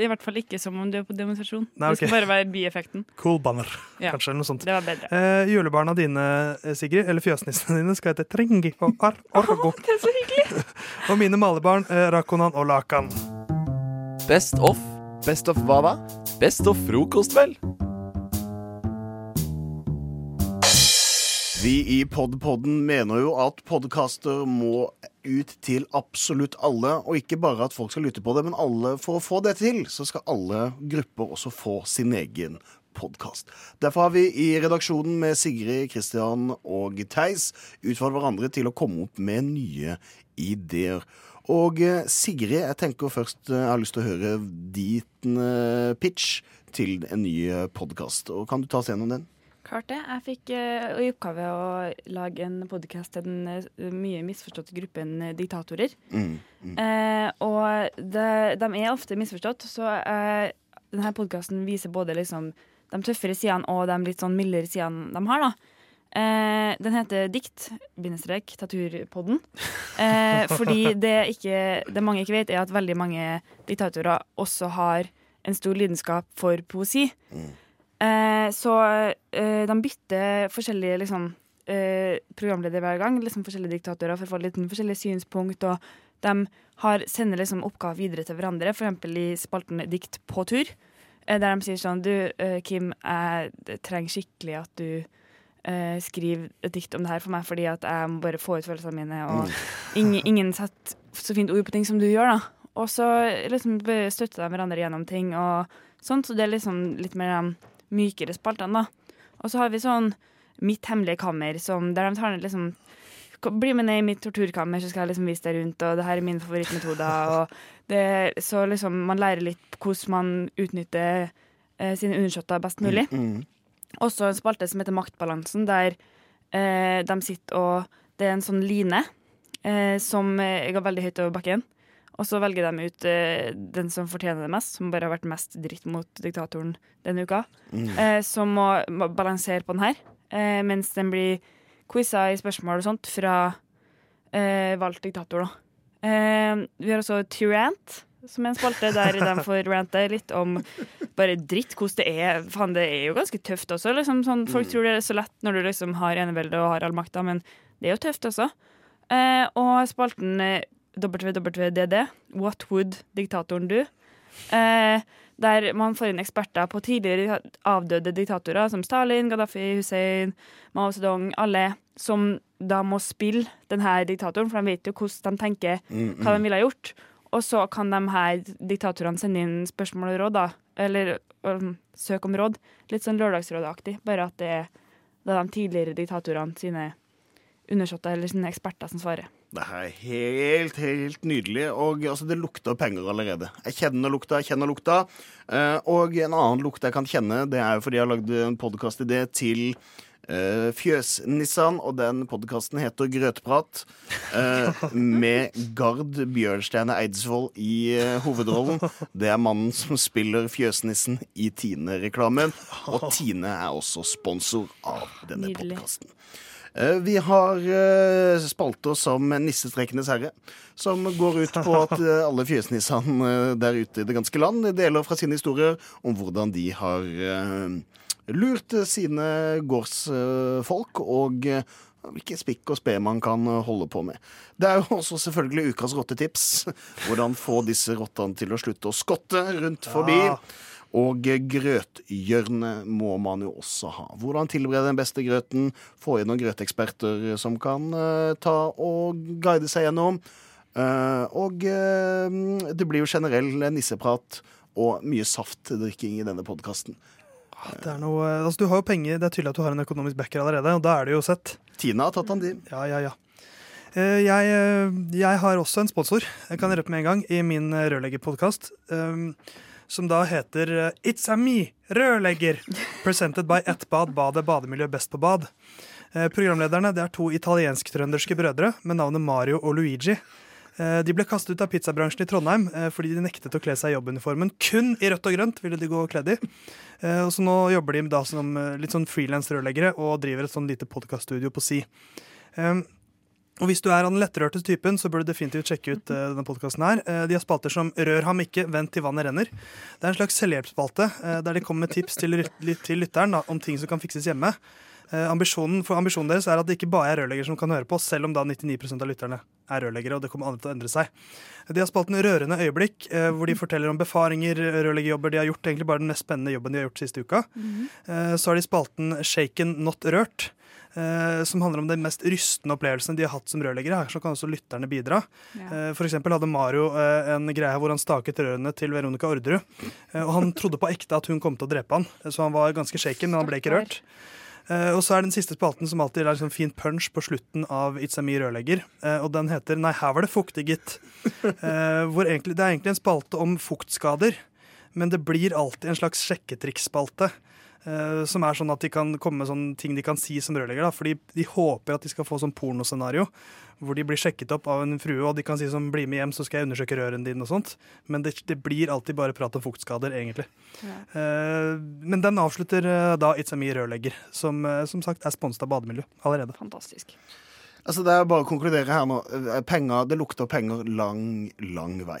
I hvert fall ikke som om du er på demonstrasjon. Nei, Det skal bare være bieffekten. Kulbaner, Ja. kanskje. eller noe sånt. Det var bedre. Eh, julebarna dine, eh, Sigrid, eller fjøsnissene dine, skal hete Tringi og Ar Orgo. Det er så hyggelig! og mine malebarn, eh, Rakonan og Lakan. Best of. Best of hva da? Best of frokost, vel? Vi i Podpodden mener jo at podkaster må ut til absolutt alle, og ikke bare at folk skal lytte på det, men alle, for å få det til, så skal alle grupper også få sin egen podkast. Derfor har vi i redaksjonen med Sigrid, Kristian og Theis utfordret hverandre til å komme opp med nye ideer. Og eh, Sigrid, jeg tenker først eh, jeg har lyst til å høre din eh, pitch til en ny podkast. Kan du ta oss gjennom den? Klart det. Jeg fikk i oppgave å lage en podkast til den mye misforståtte gruppen diktatorer. Mm, mm. Eh, og det, de er ofte misforstått, så eh, denne podkasten viser både liksom de tøffere sidene og de litt sånn mildere sidene de har. da. Eh, den heter Dikt, bindestrek, Taturpodden. Eh, fordi det, ikke, det mange ikke vet, er at veldig mange diktatorer også har en stor lidenskap for poesi. Eh, så eh, de bytter forskjellige liksom, eh, programledere hver gang. Liksom forskjellige diktatorer for å få litt forskjellige synspunkt. Og de har, sender liksom oppgaver videre til hverandre, f.eks. i spalten Dikt på tur. eh, Der de sier sånn Du, eh, Kim, jeg trenger skikkelig at du eh, skriver et dikt om det her for meg, fordi at jeg må bare få ut følelsene mine. Og ingen, ingen setter så fint ord på ting som du gjør, da. Og så liksom støtter de hverandre gjennom ting og sånt. Så det er liksom litt mer de mykere spaltene, da. Og så har vi sånn Mitt hemmelige kammer, som, der de tar ned liksom Bli med ned i mitt torturkammer, så skal jeg liksom vise deg rundt, og det her er mine favorittmetoder. Og det, så liksom man lærer litt hvordan man utnytter eh, sine undersåtter best mulig. Mm. Også en spalte som heter Maktbalansen, der eh, de sitter og Det er en sånn line eh, som jeg går veldig høyt over bakken. Og så velger de ut eh, den som fortjener det mest, som bare har vært mest dritt mot diktatoren denne uka. Mm. Eh, som må, må balansere på den her, eh, mens den blir quiza i spørsmål og sånt fra eh, valgt diktator, da. Vi har også Tyrant, som er en spalte der de får rante litt om bare dritt, hvordan det er. Faen, det er jo ganske tøft også. Liksom, sånn, folk tror det er så lett når du liksom har enevelde og har all makta, men det er jo tøft også. Eh, og spalten eh, WWDD, What Would Diktatoren Do? Eh, der man får inn eksperter på tidligere avdøde diktatorer som Stalin, Gaddafi, Hussein, Mao Zedong, alle som da må spille denne diktatoren, for de vet jo hvordan de tenker, Mm, hva mm. de ville ha gjort. Og så kan de her diktatorene sende inn spørsmål og råd, da. Eller um, søke om råd. Litt sånn Lørdagsrådet-aktig, bare at det er de tidligere diktatorene sine undersåtter eller sine eksperter som svarer. Det her er helt, helt nydelig. Og altså, det lukter penger allerede. Jeg kjenner lukta, jeg kjenner lukta. Eh, og en annen lukt jeg kan kjenne, det er jo fordi jeg har lagd en podkastidé til uh, Fjøsnissan, og den podkasten heter Grøtprat. Uh, med Gard Bjørnstjerne Eidsvoll i uh, hovedrollen. Det er mannen som spiller Fjøsnissen i Tine-reklamen. Og Tine er også sponsor av denne podkasten. Vi har spalter som Nissestrekenes herre, som går ut på at alle fjøsnissene der ute i det ganske land deler fra sine historier om hvordan de har lurt sine gårdsfolk, og eh, hvilke spikk og spe man kan holde på med. Det er jo også selvfølgelig ukas rottetips. Hvordan få disse rottene til å slutte å skotte rundt forbi. Og grøthjørnet må man jo også ha. Hvordan tilberede den beste grøten. Få inn noen grøteksperter som kan uh, ta og guide seg gjennom. Uh, og uh, det blir jo generell nisseprat og mye saftdrikking i denne podkasten. Det er noe, altså du har jo penger, det er tydelig at du har en økonomisk backer allerede, og da er det jo sett. Tina har tatt han din. Ja, ja, ja. Eh, Jeg, eh, jeg har også en sponsor, jeg kan røpe med en gang, i min eh, rørleggerpodkast. Um, som da heter It's a me, rørlegger. Presented by Ett bad, badet, bademiljø best på bad. Programlederne det er to italiensk-trønderske brødre med navnet Mario og Luigi. Eh, De ble kastet ut av pizzabransjen i Trondheim eh, fordi de nektet å kle seg i jobbuniformen. Kun i rødt og grønt ville de gå kledd i. Eh, så nå jobber de da som litt sånn frilans-rørleggere og driver et sånn lite podkaststudio på si. Og hvis du er av den lettrørte typen, så bør du definitivt sjekke ut denne podkasten her. De har spalter som Rør ham ikke, vent til vannet renner. Det er en slags selvhjelpsspalte der de kommer med tips til, lyt- lyt- til lytteren om ting som kan fikses hjemme. Eh, ambisjonen, for ambisjonen deres er at det ikke bare er rørleggere som kan høre på, selv om da 99% av lytterne er rørleggere, og det kommer aldri til å endre seg. De har spalten Rørende øyeblikk, eh, hvor de forteller om befaringer, rørleggerjobber de har gjort, egentlig bare den mest spennende jobben de har gjort siste uka. Eh, Så har de spalten Shaken Not Rørt, som handler om de mest rystende opplevelsene de har hatt som rørleggere. Her så kan også lytterne bidra. Ja. For eksempel hadde Mario en greie hvor han staket rørene til Veronica Orderud. Og han trodde på ekte at hun kom til å drepe han, så han var ganske shaken, men han ble ikke rørt. Eh, og så er den siste spalten som alltid er en sånn fin punch på slutten av It's a me rørlegger. Uh, og den heter Nei, her var det fuktig, gitt. Uh, hvor egentlig, det er egentlig en spalte om fuktskader, men det blir alltid en slags sjekketriksspalte. Eh, som er sånn at de kan komme med sånne ting de kan si som rørlegger. Da, fordi de håper at de skal få sånn pornoscenario hvor de blir sjekket opp av en frue, og de kan si sånn 'bli med hjem, så skal jeg undersøke rørene dine', og sånt. Men det, det blir alltid bare prat om fuktskader, egentlig. Eh, men den avslutter uh, da It's a Me rørlegger, som som sagt er sponset av Bademiljø allerede. Fantastisk. Altså, det er bare å konkludere her nå. Penger, det lukter penger lang, lang vei.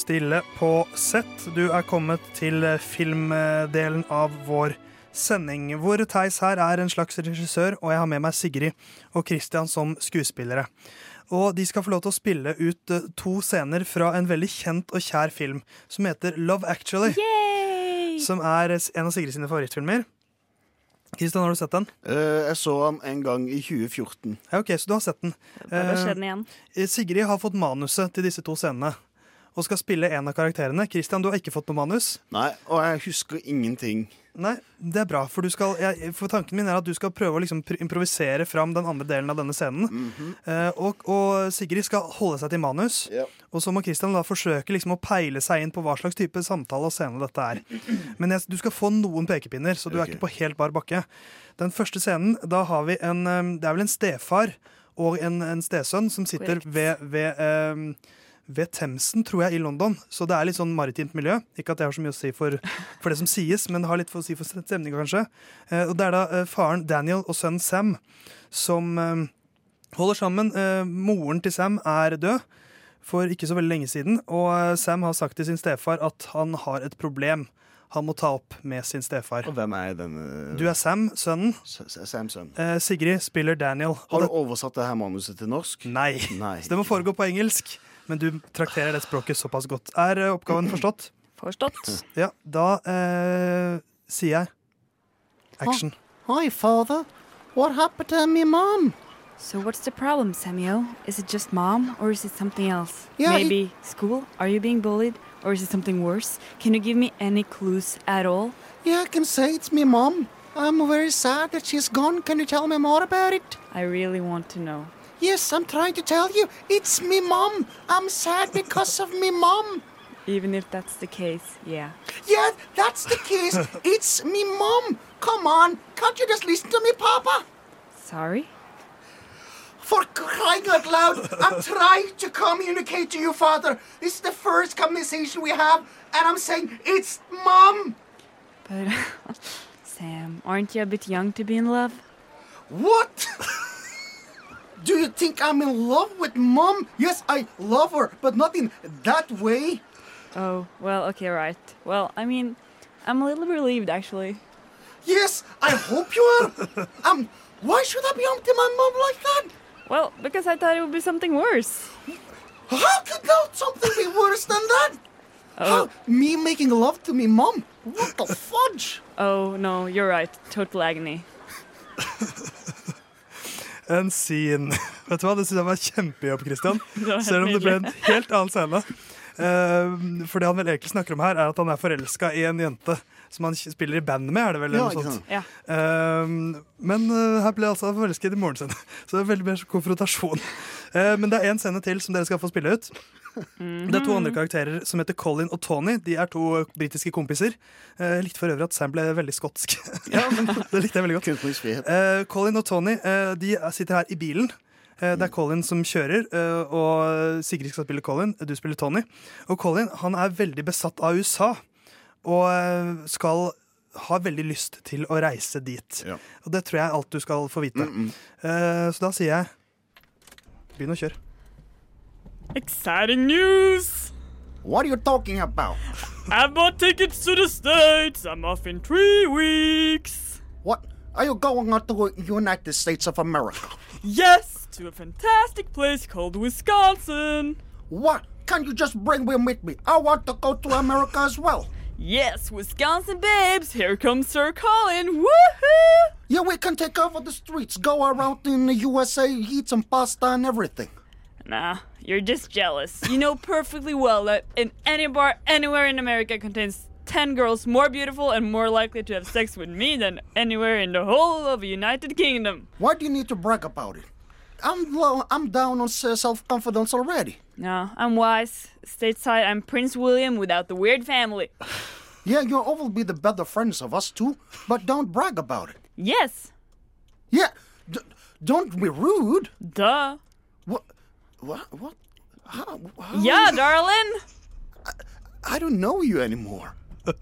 Stille på sett. Du er kommet til eh, filmdelen av vår sending, hvor Theis her er en slags regissør, og jeg har med meg Sigrid og Christian som skuespillere. Og de skal få lov til å spille ut eh, to scener fra en veldig kjent og kjær film som heter Love Actually. Som er en av Sigrid sine favorittfilmer. Kristian, har du sett den? Uh, jeg så den en gang i 2014. Ja, ok, Så du har sett den. Bare se den igjen. Eh, Sigrid har fått manuset til disse to scenene og skal spille en av karakterene. Kristian, du har ikke fått noe manus. Nei, og jeg husker ingenting. Nei, det er bra, for, du skal, jeg, for tanken min er at du skal prøve å liksom improvisere fram den andre delen av denne scenen. Eh, og, og Sigrid skal holde seg til manus. Ja. Og så må Kristian da forsøke liksom å peile seg inn på hva slags type samtale og scene dette er. Men jeg, du skal få noen pekepinner, så du er ikke på helt bar bakke. Den første scenen, da har vi en eh, Det er vel en stefar og en, en stesønn som sitter Correct. ved, ved eh, ved Themsen, tror jeg, i London. Så det er litt sånn maritimt miljø. Ikke at det har så mye å si for, for det som sies, men det har litt for å si for stemninga, kanskje. Eh, og det er da eh, faren Daniel og sønnen Sam som eh, holder sammen. Moren til Sam er død for ikke så veldig lenge siden, og Sam har sagt til sin stefar at han har et problem han må ta opp med sin stefar. Og hvem er den? Du er Sam, sønnen. S- Sam, sønnen. Eh, Sigrid spiller Daniel. Har du det, oversatt det her manuset til norsk? nei. Nei. Så det må foregå på engelsk, men du trakterer det språket såpass godt. Er eh, oppgaven forstått? Forstått. Ja, da eh, sier jeg action. Hi, father. What happened to me mom? So what's the problem, Samuel? Is it just mom, or is it something else? Yeah, it- Maybe school? Are you being bullied, or is it something worse? Can you give me any clues at all? Yeah, I can say it's me mom. I'm very sad that she's gone. Can you tell me more about it? I really want to know. Yes, I'm trying to tell you. It's me mom. I'm sad because of me mom. Even if that's the case, yeah. Yeah, that's the case. it's me mom. Come on. Can't you just listen to me, Papa? Sorry? For crying out loud, I'm trying to communicate to you, Father. This is the first conversation we have, and I'm saying it's mom. But, Sam, aren't you a bit young to be in love? What? Do you think I'm in love with mom? Yes, I love her, but not in that way. Oh, well, okay, right. Well, I mean, I'm a little relieved, actually. Yes, I hope you are. Um, why should I be on to my mom like that? Well, because I thought it would be something worse. How could that something be worse than that? How, me making love to me mom? What the fudge? Oh, no, you're right. Total agony. En scene. Vet du hva, Det synes jeg var kjempejobb, Christian. Selv om det ble en helt annen scene. Uh, for det han vel egentlig snakker om her, er at han er forelska i en jente som han spiller i band med. er det vel? Ja, noe sånt. Ja. Uh, men uh, her ble jeg altså forelsket i moren sin. Så det er veldig mer konfrontasjon. Eh, men det er én scene til som dere skal få spille ut. Det er to andre karakterer som heter Colin og Tony. De er to britiske kompiser. Eh, likte for øvrig at Sam ble veldig skotsk. ja, men det likte jeg veldig godt. Eh, Colin og Tony eh, de sitter her i bilen. Eh, det er Colin som kjører, og Sigrid skal spille Colin. Du spiller Tony. Og Colin han er veldig besatt av USA, og skal ha veldig lyst til å reise dit. Ja. Og det tror jeg er alt du skal få vite. Mm, mm. Så da sier jeg begynn å kjøre. Exciting news! What are you talking about? I've bought tickets to the States. I'm off in three weeks. What? Are you going out to the United States of America? Yes, to a fantastic place called Wisconsin. What? Can't you just bring me with me? I want to go to America as well. Yes, Wisconsin babes. Here comes Sir Colin. Woohoo! Yeah, we can take over the streets, go around in the USA, eat some pasta and everything. Nah, you're just jealous. You know perfectly well that in any bar anywhere in America contains 10 girls more beautiful and more likely to have sex with me than anywhere in the whole of the United Kingdom. Why do you need to brag about it? I'm low, I'm down on self confidence already. No, I'm wise. Stateside, I'm Prince William without the weird family. Yeah, you'll all be the better friends of us two, but don't brag about it. Yes, Yeah, d- don't be rude. duh. What? What? What? How, how Yeah, darling. I don't know you anymore.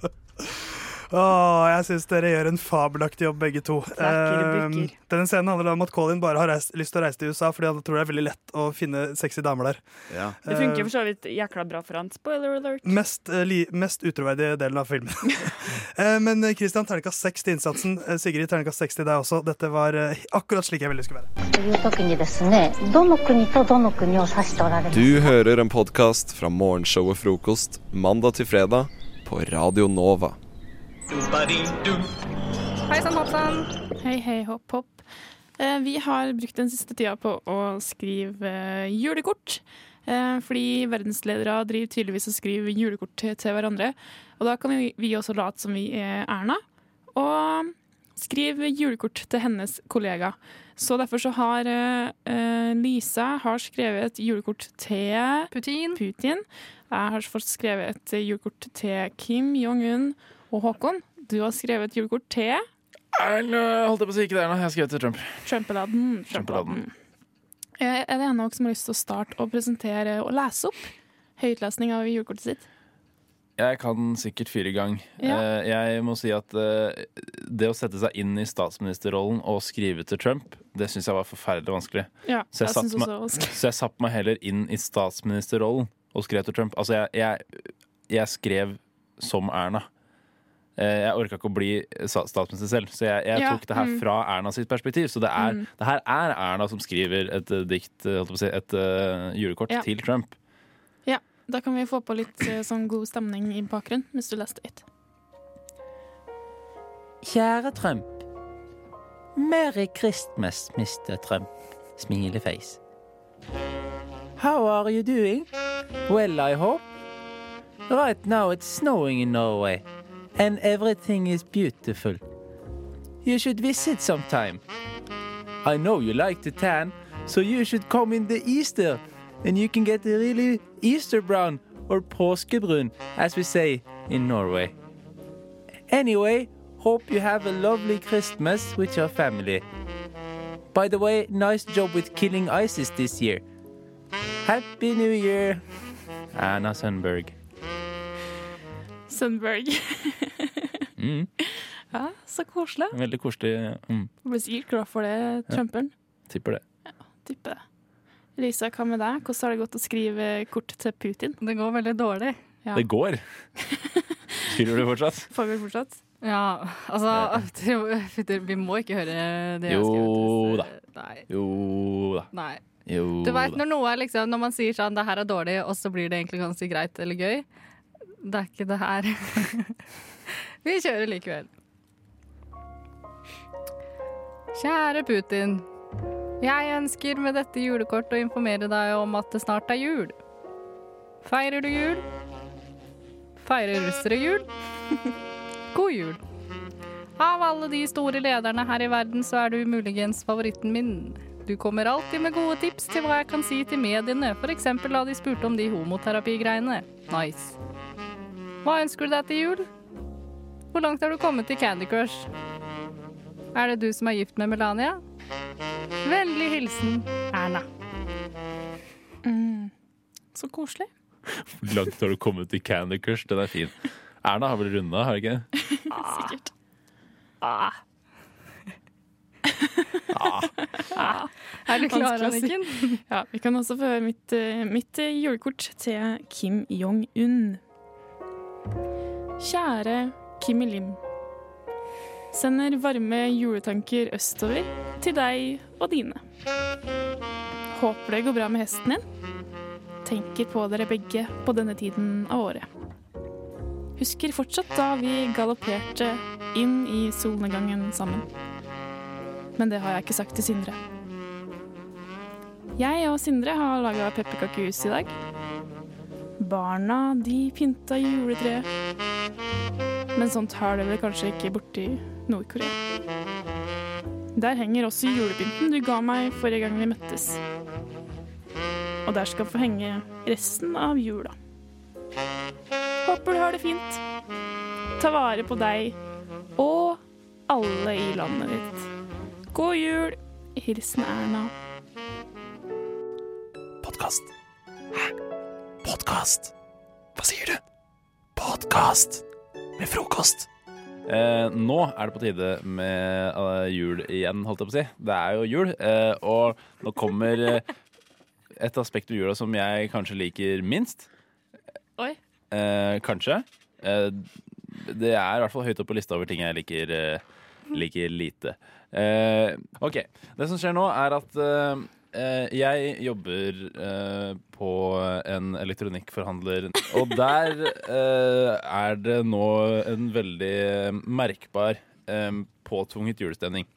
Åh, jeg syns dere gjør en fabelaktig jobb, begge to. Uh, denne scenen handler om at Colin bare har reist, lyst til å reise til USA fordi han tror det er veldig lett å finne sexy damer der. Ja. Uh, det funker eh, for så vidt jækla bra for han. Spoiler alert. Mest, uh, li, mest utroverdige delen av filmen. Eh, men Christian, terningkast seks til innsatsen. Sigrid, terningkast seks til deg også. Dette var akkurat slik jeg ville det skulle være. Du hører en podkast fra morgenshow og frokost mandag til fredag på Radio Nova. Hei sann, hopp sann. Hei, hei, hopp, hopp. Eh, Vi har brukt den siste tida på å skrive eh, julekort. Eh, Fordi verdensledere driver tydeligvis og skriver julekort til, hverandre. Og da kan vi, vi også late som vi er Erna, og skrive julekort til hennes kollega. Så derfor så har Lisa har skrevet et julekort til Putin. Jeg har fått skrevet et julekort til Kim Jong-un og Håkon. Du har skrevet et julekort til holdt jeg på å si ikke det. Jeg har skrevet til Trump. Trumpeladden. Trumpeladden. Eh, Er det en av dere som har lyst til å starte å presentere og lese opp høytlesning av julekortet sitt? Jeg kan sikkert fire i gang. Ja. Eh, Jeg må si at eh, det å sette seg inn i statsministerrollen og skrive til Trump, det syns jeg var forferdelig vanskelig. Ja, så, jeg jeg meg, vanskelig. så jeg satte meg heller inn i statsministerrollen og skrev til Trump. Altså, jeg, jeg, jeg skrev som Erna. Eh, Jeg orka ikke å bli statsminister selv, så jeg, jeg Ja, tok det her mm. fra Erna sitt perspektiv. Så det, er, Mm. det her er Erna som skriver et eh, dikt, eh, holdt på å si, et uh, julekort Ja. til Trump. Ja, da kan vi få på litt sånn god stemning i bakgrunnen, hvis du leste litt. Kjære Trump. Merry Christmas, Mr. Trump. Smileface. How are you doing? Well, I hope. Right now it's snowing in Norway, and everything is beautiful. You should visit sometime. I know you like to tan, so you should come in the Easter, and you can get a really Easter brown or påskebrun, as we say in Norway. Anyway, hope you have a lovely Christmas with your family. By the way, nice job with killing ISIS this year. Happy New Year! Anna Sundberg. Sundberg. Mm. Ja, så koselig. Veldig koselig. Mm. Blir sikkert glad for det, Trumperen. Tipper det. Tipper det. Lisa, hva med deg? Hvordan har det gått å skrive kort til Putin? Det går veldig dårlig. Ja. Det går. Skriver du fortsatt? Foregår fortsatt? Ja, altså Vi må ikke høre det jeg har Jo skrevet. da. Nei. Jo da. Nei. Jo Du vet når noe er liksom Når man sier sånn 'det her er dårlig', og så blir det egentlig ganske greit eller gøy. Det er ikke det her. Vi kjører likevel. Kjære Putin. Jeg ønsker med dette julekortet å informere deg om at det snart er jul. Feirer du jul? Feirer russere jul? God jul. Av alle de store lederne her i verden, så er du muligens favoritten min. Du kommer alltid med gode tips til hva jeg kan si til mediene, f.eks. da de spurte om de homoterapigreiene. Nice. Hva ønsker du deg til jul? Hvor langt har du kommet i Candy Crush? Er det du som er gift med Melania? Vennlig hilsen Erna. Mm. Så koselig. Hvor langt har du kommet i Candy Crush? Den er fin. Erna har vel runda, har hun ikke? Sikkert. Ah. Ah. Er du klar. Anniken? Ja, vi kan også få høre mitt, eh, mitt eh, julekort til Kim Jong-un. Kjære Kim Il-lim. Sender varme juletanker østover til deg og dine. Håper det går bra med hesten din. Tenker på dere begge på denne tiden av året. Husker fortsatt da vi galopperte inn i solnedgangen sammen. Men det har jeg ikke sagt til Sindre. Jeg og Sindre har laga pepperkakehus i dag. Barna de pynta juletreet. Men sånt har det vel kanskje ikke borti Nord-Korea. Der henger også julepynten du ga meg forrige gang vi møttes. Og der skal få henge resten av jula. Håper du har det fint. Ta vare på deg og alle i landet ditt. God jul. Hilsen Erna. Podkast. Hæ? Podkast? Hva sier du? Podkast med frokost. Eh, nå er det på tide med eh, jul igjen, holdt jeg på å si. Det er jo jul, eh, og nå kommer eh, et aspekt ved jula som jeg kanskje liker minst. Oi. Eh, kanskje. Eh, det er i hvert fall høyt oppe på lista over ting jeg liker, eh, liker lite. Eh, OK. Det som skjer nå, er at eh, eh, jeg jobber eh, på en elektronikkforhandler, og der eh, er det nå en veldig merkbar eh, påtvunget julestemning,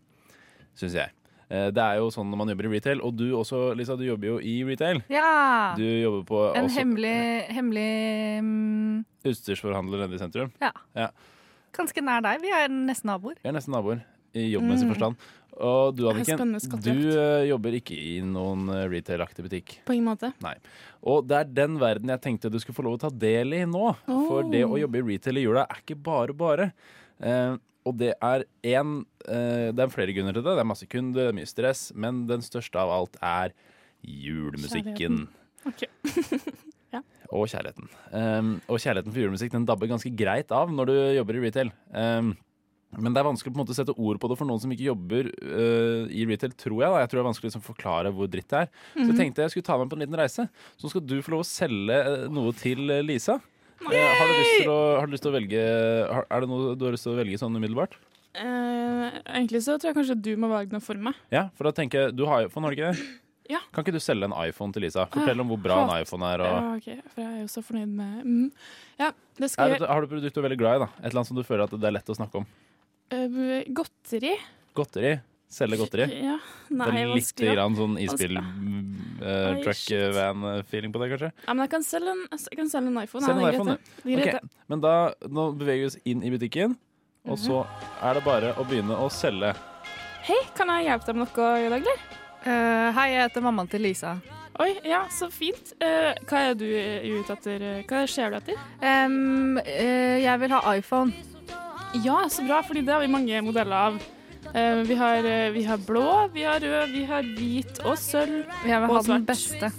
syns jeg. Det er jo sånn når man jobber i retail, og du også, Lisa, du jobber jo i retail. Ja! Du jobber på En også hemmelig, hemmelig um... utstyrsforhandler nede i sentrum. Ja. Ja. Ganske nær deg. Vi er nesten naboer. Vi er nesten naboer i jobbmessig Mm. forstand. Og du, Anniken, du eh, jobber ikke i noen eh, retail-aktig butikk. På ingen måte. Nei. Og det er den verden jeg tenkte du skulle få lov å ta del i nå. For Oh. det å jobbe i retail i jula er ikke bare bare. Uh, og det er en uh, Det er flere grunner til det. Det er masse kunder, det er mye stress. Men den største av alt er julemusikken. ja. Og kjærligheten. Um, og kjærligheten for julemusikk den dabber ganske greit av når du jobber i retail. Um, men det er vanskelig på en måte å sette ord på det for noen som ikke jobber uh, i retail, tror jeg. da. Jeg tror det er vanskelig å liksom forklare hvor dritt det er. Så Mhm. jeg tenkte jeg skulle ta deg med på en liten reise. Så skal du få lov å selge eh, noe til eh, Lisa. Uh, har, du å, har du lyst til å velge har, Er det noe du har lyst til å velge sånn umiddelbart? Uh, egentlig så tror jeg kanskje du må velge noe for meg. Ja, for da tenker jeg Du har iPhone, har du ikke det? Ja. Kan ikke du selge en iPhone til Lisa? Fortell om hvor bra en iPhone er. Og... Ja, ok, for jeg er jo så fornøyd med mm. Ja, det skal Er har du et produkt du er veldig glad i? da? Et eller annet som du føler at det er lett å snakke om? Eh, Godteri? Godteri? Selge godteri? Ja. Nei, det er litt grann sånn isbil-truck-van-feeling på det, kanskje? Ja, men jeg kan selge en, jeg kan selge en iPhone. Selge en iPhone. Det er Men da nå beveger vi oss inn i butikken, og Mhm. så er det bare å begynne å selge. Hei, kan jeg hjelpe deg med noe i dag, eller? Uh, hei, jeg heter mammaen til Lisa. Oi, ja, så fint. Uh, hva er du ute etter? Hva ser du etter? Um, uh, jeg vil ha iPhone. Ja, så bra, fordi det har vi mange modeller av. Uh, vi, har, uh, vi har blå, vi har rød, vi har hvit og sølv. Vi har hatt den beste.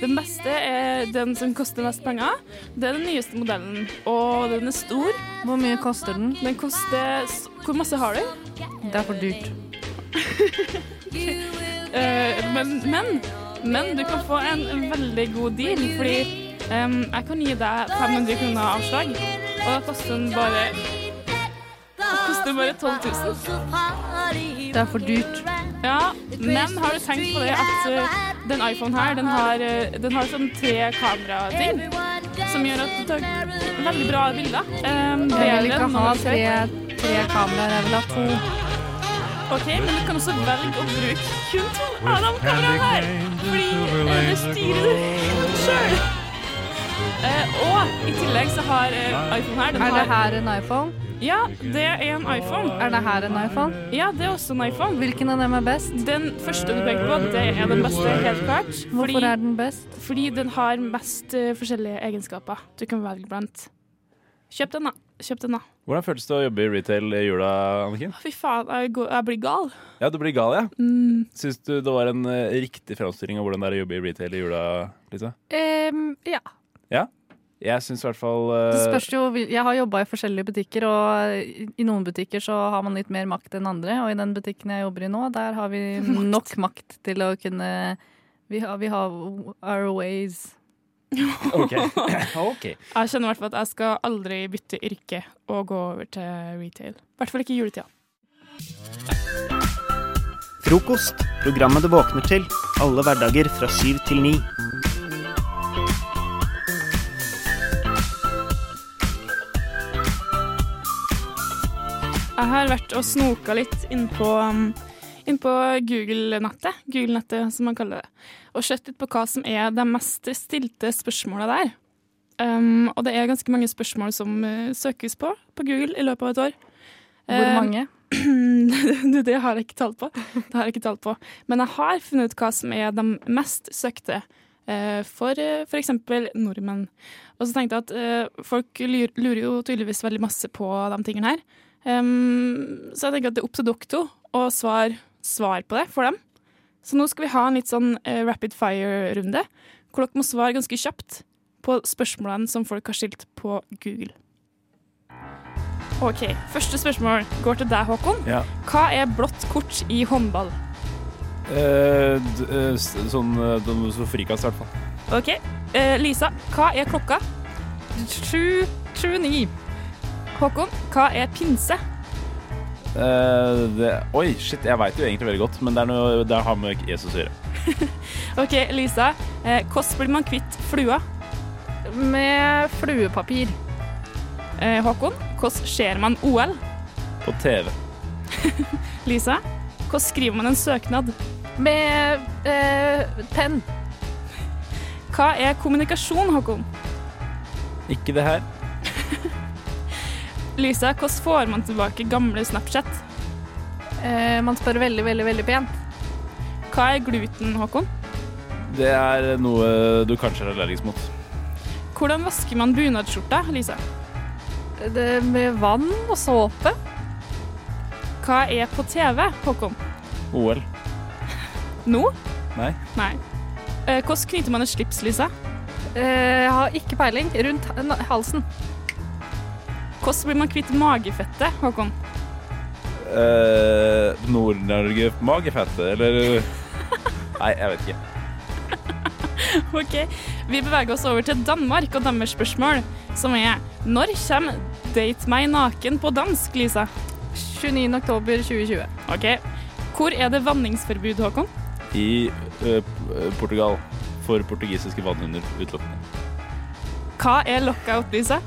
Den beste er den som koster mest penger. Det er den nyeste modellen, og den er stor. Hvor mye koster den? Den koster Hvor masse har du? Det er for dyrt. uh, men, men, men du kan få en veldig god deal, fordi um, jeg kan gi deg 500 kroner avslag, og da koster den bare det koster bare 12 000. Det er for dyrt. Ja, men har du tenkt på det at eh, den iPhonen her, den har, eh, den har sånn tre kamerating, som gjør at du tar veldig bra bilder. Um, Jeg vil ikke ha tre, tre kameraer, jeg vil ha to. Ok, men du kan også velge å bruke kun to av de kameraene her, fordi eh, det styrer du sjøl. og i tillegg så har uh, iPhone her den Er det her en iPhone? Ja, det er en iPhone. Er det her en iPhone? Ja, det er også en iPhone. Hvilken av dem er best? Den første du peker på, det er den beste, helt klart. Hvorfor er den best? Fordi den har mest uh, forskjellige egenskaper du kan velge blant. Kjøp den, da. Kjøp den, da. Hvordan føltes det å jobbe i retail i jula, Anniken? Fy faen, jeg, går, jeg blir gal. Ja, du blir gal, ja. Mm. Syns du det var en uh, riktig framstilling av hvordan det er å jobbe i retail i jula, Lisa? Um, ja. Ja? Jeg syns i hvert fall eh, Det spørs jo, jeg har jobba i forskjellige butikker, og i noen butikker så har man litt mer makt enn andre. Og i den butikken jeg jobber i nå, der har vi nok makt til å kunne Vi har, vi har our ways. OK. ok. Jeg kjenner i hvert fall at jeg skal aldri bytte yrke og gå over til retail. I hvert fall ikke i juletida. Frokost. Programmet du våkner til. Alle hverdager fra syv til ni. Jeg har vært og snoka litt innpå um, inn på Google-nettet, Google-nettet som man kaller det, og sett litt på hva som er de mest stilte spørsmåla der. Um, og det er ganske mange spørsmål som uh, søkes på på Google i løpet av et år. Hvor Um, mange? det, det har jeg ikke tall på. Det har jeg ikke tall på. Men jeg har funnet ut hva som er de mest søkte uh, for uh, f.eks. nordmenn. Og så tenkte jeg at eh, folk lurer, lurer jo tydeligvis veldig masse på de tingene her. Um, så jeg tenker at det er opp til dere to å svare svar på det for dem. Så nå skal vi ha en litt sånn uh, rapid fire-runde, hvor dere må svare ganske kjapt på spørsmålene som folk har stilt på Google. OK, første spørsmål går til deg, Håkon. Ja. Hva er blått kort i håndball? Eh, eh, sånn de så frikast, i hvert fall. OK. Eh, Lisa, hva er klokka? Sju, sju, ni. Håkon, hva er pinse? Uh, det, oi, shit, jeg veit jo egentlig veldig godt, men det, er noe, det har med Jesus å gjøre. OK, Lisa. Eh, hvordan blir man kvitt flua? Med fluepapir. Eh, Håkon, hvordan ser man OL? På TV. Lisa, hvordan skriver man en søknad? Med eh, penn. Hva er kommunikasjon, Håkon? Ikke det her. Lisa, hvordan får man tilbake gamle Snapchat? Eh, man spør veldig, veldig, veldig pent. Hva er gluten, Håkon? Det er noe du kanskje er allergisk mot. Hvordan vasker man bunadsskjorta, Lisa? Det med vann og såpe. Hva er på TV, Håkon? OL. Nå? Nei. Nei. Eh, hvordan knyter man et slips, Lisa? Eh, jeg har ikke peiling. Rundt halsen. Hvordan blir man kvitt magefettet, Håkon? Uh, Nord-Norge magefette, eller Nei, jeg vet ikke. Ok, Vi beveger oss over til Danmark og deres spørsmål, som er Når kommer Date meg naken på dansk, Lisa? 29. oktober 2020. Ok. Hvor er det vanningsforbud, Håkon? I uh, Portugal. For portugisiske vannhunder utelukkende. Hva er lockout, Lisa?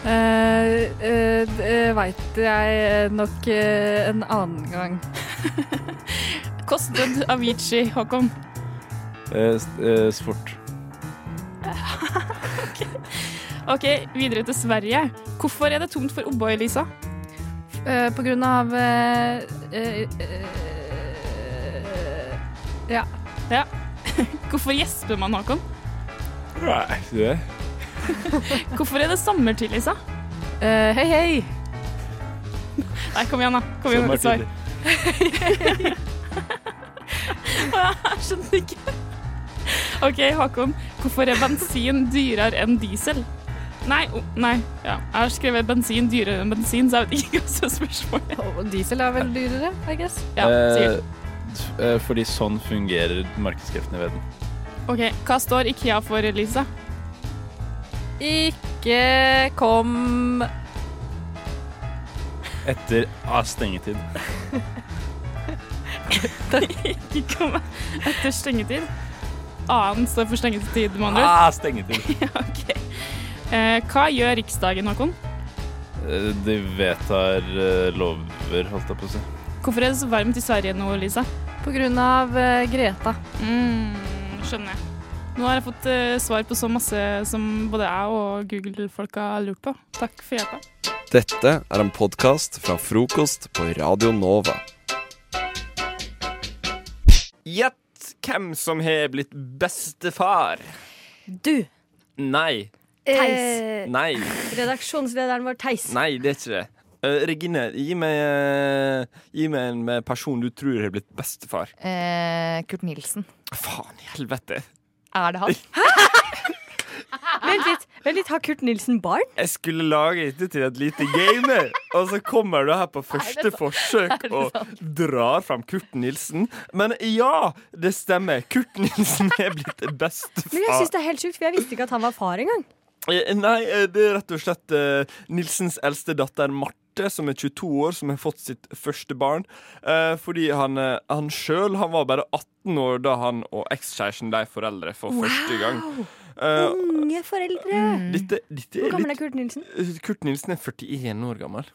Eh, eh, det veit jeg nok eh, en annen gang. Kostet Avicii, Håkon? Eh, eh, sport. Ok, Videre til Sverige. Hvorfor er det tomt for O'boy, Lisa? Eh, på grunn av eh, eh, eh, Ja. Ja. Hvorfor gjesper man, Håkon? Nei, det Hvorfor er det sommertid, Lisa? Uh, hei, hei. Nei, kom igjen, da. Kom igjen, med svar. Jeg skjønner ikke. OK, Håkon. Hvorfor er bensin dyrere enn diesel? Nei, oh, nei. Ja. Jeg har skrevet bensin dyrere enn bensin, så jeg vet ikke hva som er spørsmålet. Og diesel er vel dyrere, I guess. Ja. Eh, eh, fordi sånn fungerer markedskreftene i verden. OK, hva står IKEA for, Lisa? Ikke kom Etter ah, stengetid. ikke kom etter stengetid. A-en står for stengetid, med andre ord. Ah, stengetid. ja, ok. Eh, hva gjør Riksdagen, Håkon? Eh, De vedtar eh, lover, holdt jeg på å si. Hvorfor er det så varmt i Sverige nå, Lisa? På grunn av eh, Greta. Mm, skjønner jeg. Nå har jeg fått eh, svar på så masse som både jeg og Google-folka har lurt på. Takk for hjelpa. Dette er en podkast fra frokost på Radio Nova. Gjett hvem som har blitt bestefar. Du. Nei. Theis. Nei. Redaksjonslederen vår Theis. Nei, det er ikke det. Uh, Regine, gi meg, uh, gi meg en eh, person du tror har blitt bestefar. Uh, Kurt Nilsen. Faen i helvete. Er det han? Vent litt, vent litt, har Kurt Nilsen barn? Jeg skulle lage dette til et lite game, og så kommer du her på første forsøk og drar fram Kurt Nilsen. Men ja, det stemmer. Kurt Nilsen er blitt bestefar. Men jeg synes det er helt sjukt, for jeg visste ikke at han var far engang. Eh, Nei, eh, det er rett og slett eh, Nilsens eldste datter Marte, som er 22 år, som har fått sitt første barn. Eh, fordi han, eh, han sjøl var bare 18 år da han og ekskjæresten ble foreldre for første gang. Uh, Unge foreldre. dette, dette Hvor gammel er Kurt Nilsen? Kurt Nilsen er 41 år gammel.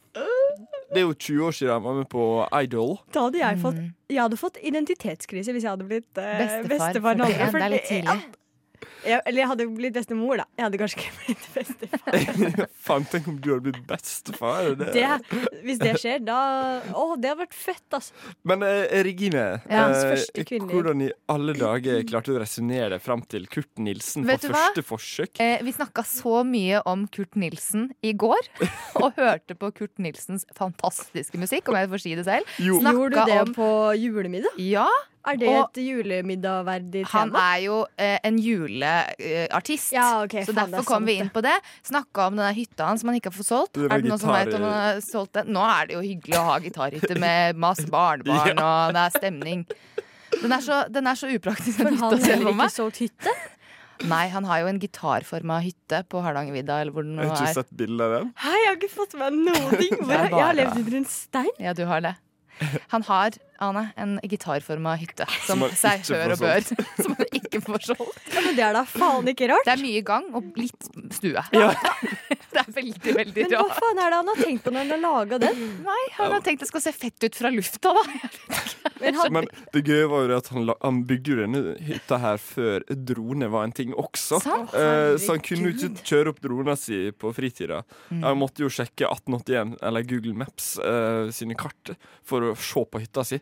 Det er jo 20 år siden han var med på Idol. Da hadde jeg fått Jeg hadde fått identitetskrise hvis jeg hadde blitt eh, Bestefar, bestefar. det, 41, det er litt tidlig. ja. Jeg, eller jeg hadde blitt bestemor, da. Jeg hadde kanskje ikke blitt bestefar. Faen, tenk om du hadde blitt bestefar. Det. Det, hvis det skjer, da Å, det hadde vært fett, altså. Men eh, Regine, Ja, eh, hvordan i alle dager klarte du å resonnere fram til Kurt Nilsen Vet på du hva? forsøk? Eh, vi snakka så mye om Kurt Nilsen i går, og hørte på Kurt Nilsens fantastiske musikk, om jeg får si det selv. Jo. Snakka Gjorde du det om- på julemiddag? Ja. Er det og et julemiddag-verdig tema? han er jo eh, en juleartist, Ja, okay, så faen, er derfor kom vi inn på det. Snakka om denne hytta hans som han ikke har fått solgt. Er det noen som vet om han har solgt den? Nå er det jo hyggelig å ha gitarhytte med masse barnebarn, og det er stemning. Den er så, den er så upraktisk. For han har heller ikke solgt hytte? Nei, han har jo en gitarforma hytte på Hardangervidda, eller hvor den nå Jeg har ikke sett bilde av den. Hei, jeg har ikke fått med meg noen ting. Jeg har levd under en stein. Ja, du har det. Han har, Ane, en gitarforma hytte som, Som seg hør og bør. Som han ikke får solgt. Ja, men det er da faen ikke rart. Det er mye gang og litt stue. det er veldig, veldig Men hva faen er det han har tenkt på når han har laga den? Nei, han har tenkt det skal se fett ut fra lufta, da. Men det gøye var jo at han, han bygde jo denne hytta her før drone var en ting også. Sant? Eh, så han kunne jo ikke kjøre opp drona si på fritida. Mm. Han måtte jo sjekke 1881 eller Google Maps eh, sine kart for å se på hytta si.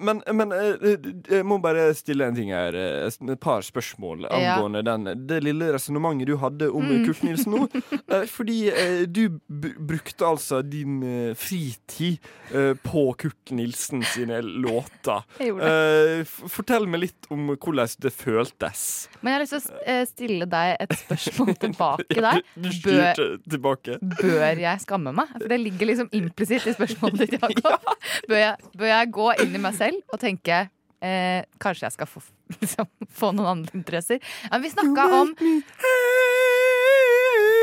men men eh, jeg må bare stille en ting her. eh, Et par spørsmål Ja. den, det lille resonnementet du hadde om Mm. Kurt Nilsen nå. Eh, fordi eh, du brukte altså din eh, fritid eh, på Kurt Nilsen sine låter. Jeg gjorde det. fortell meg litt om hvordan det føltes. Men jeg har lyst til å eh, stille deg et spørsmål tilbake der. Bør, tilbake. bør jeg skamme meg? For det ligger liksom implisitt i spørsmålet ditt, Jakob. Bør, bør jeg gå inn i meg selv og tenke eh, Kanskje jeg skal få, liksom, få noen andre interesser? Men vi snakka om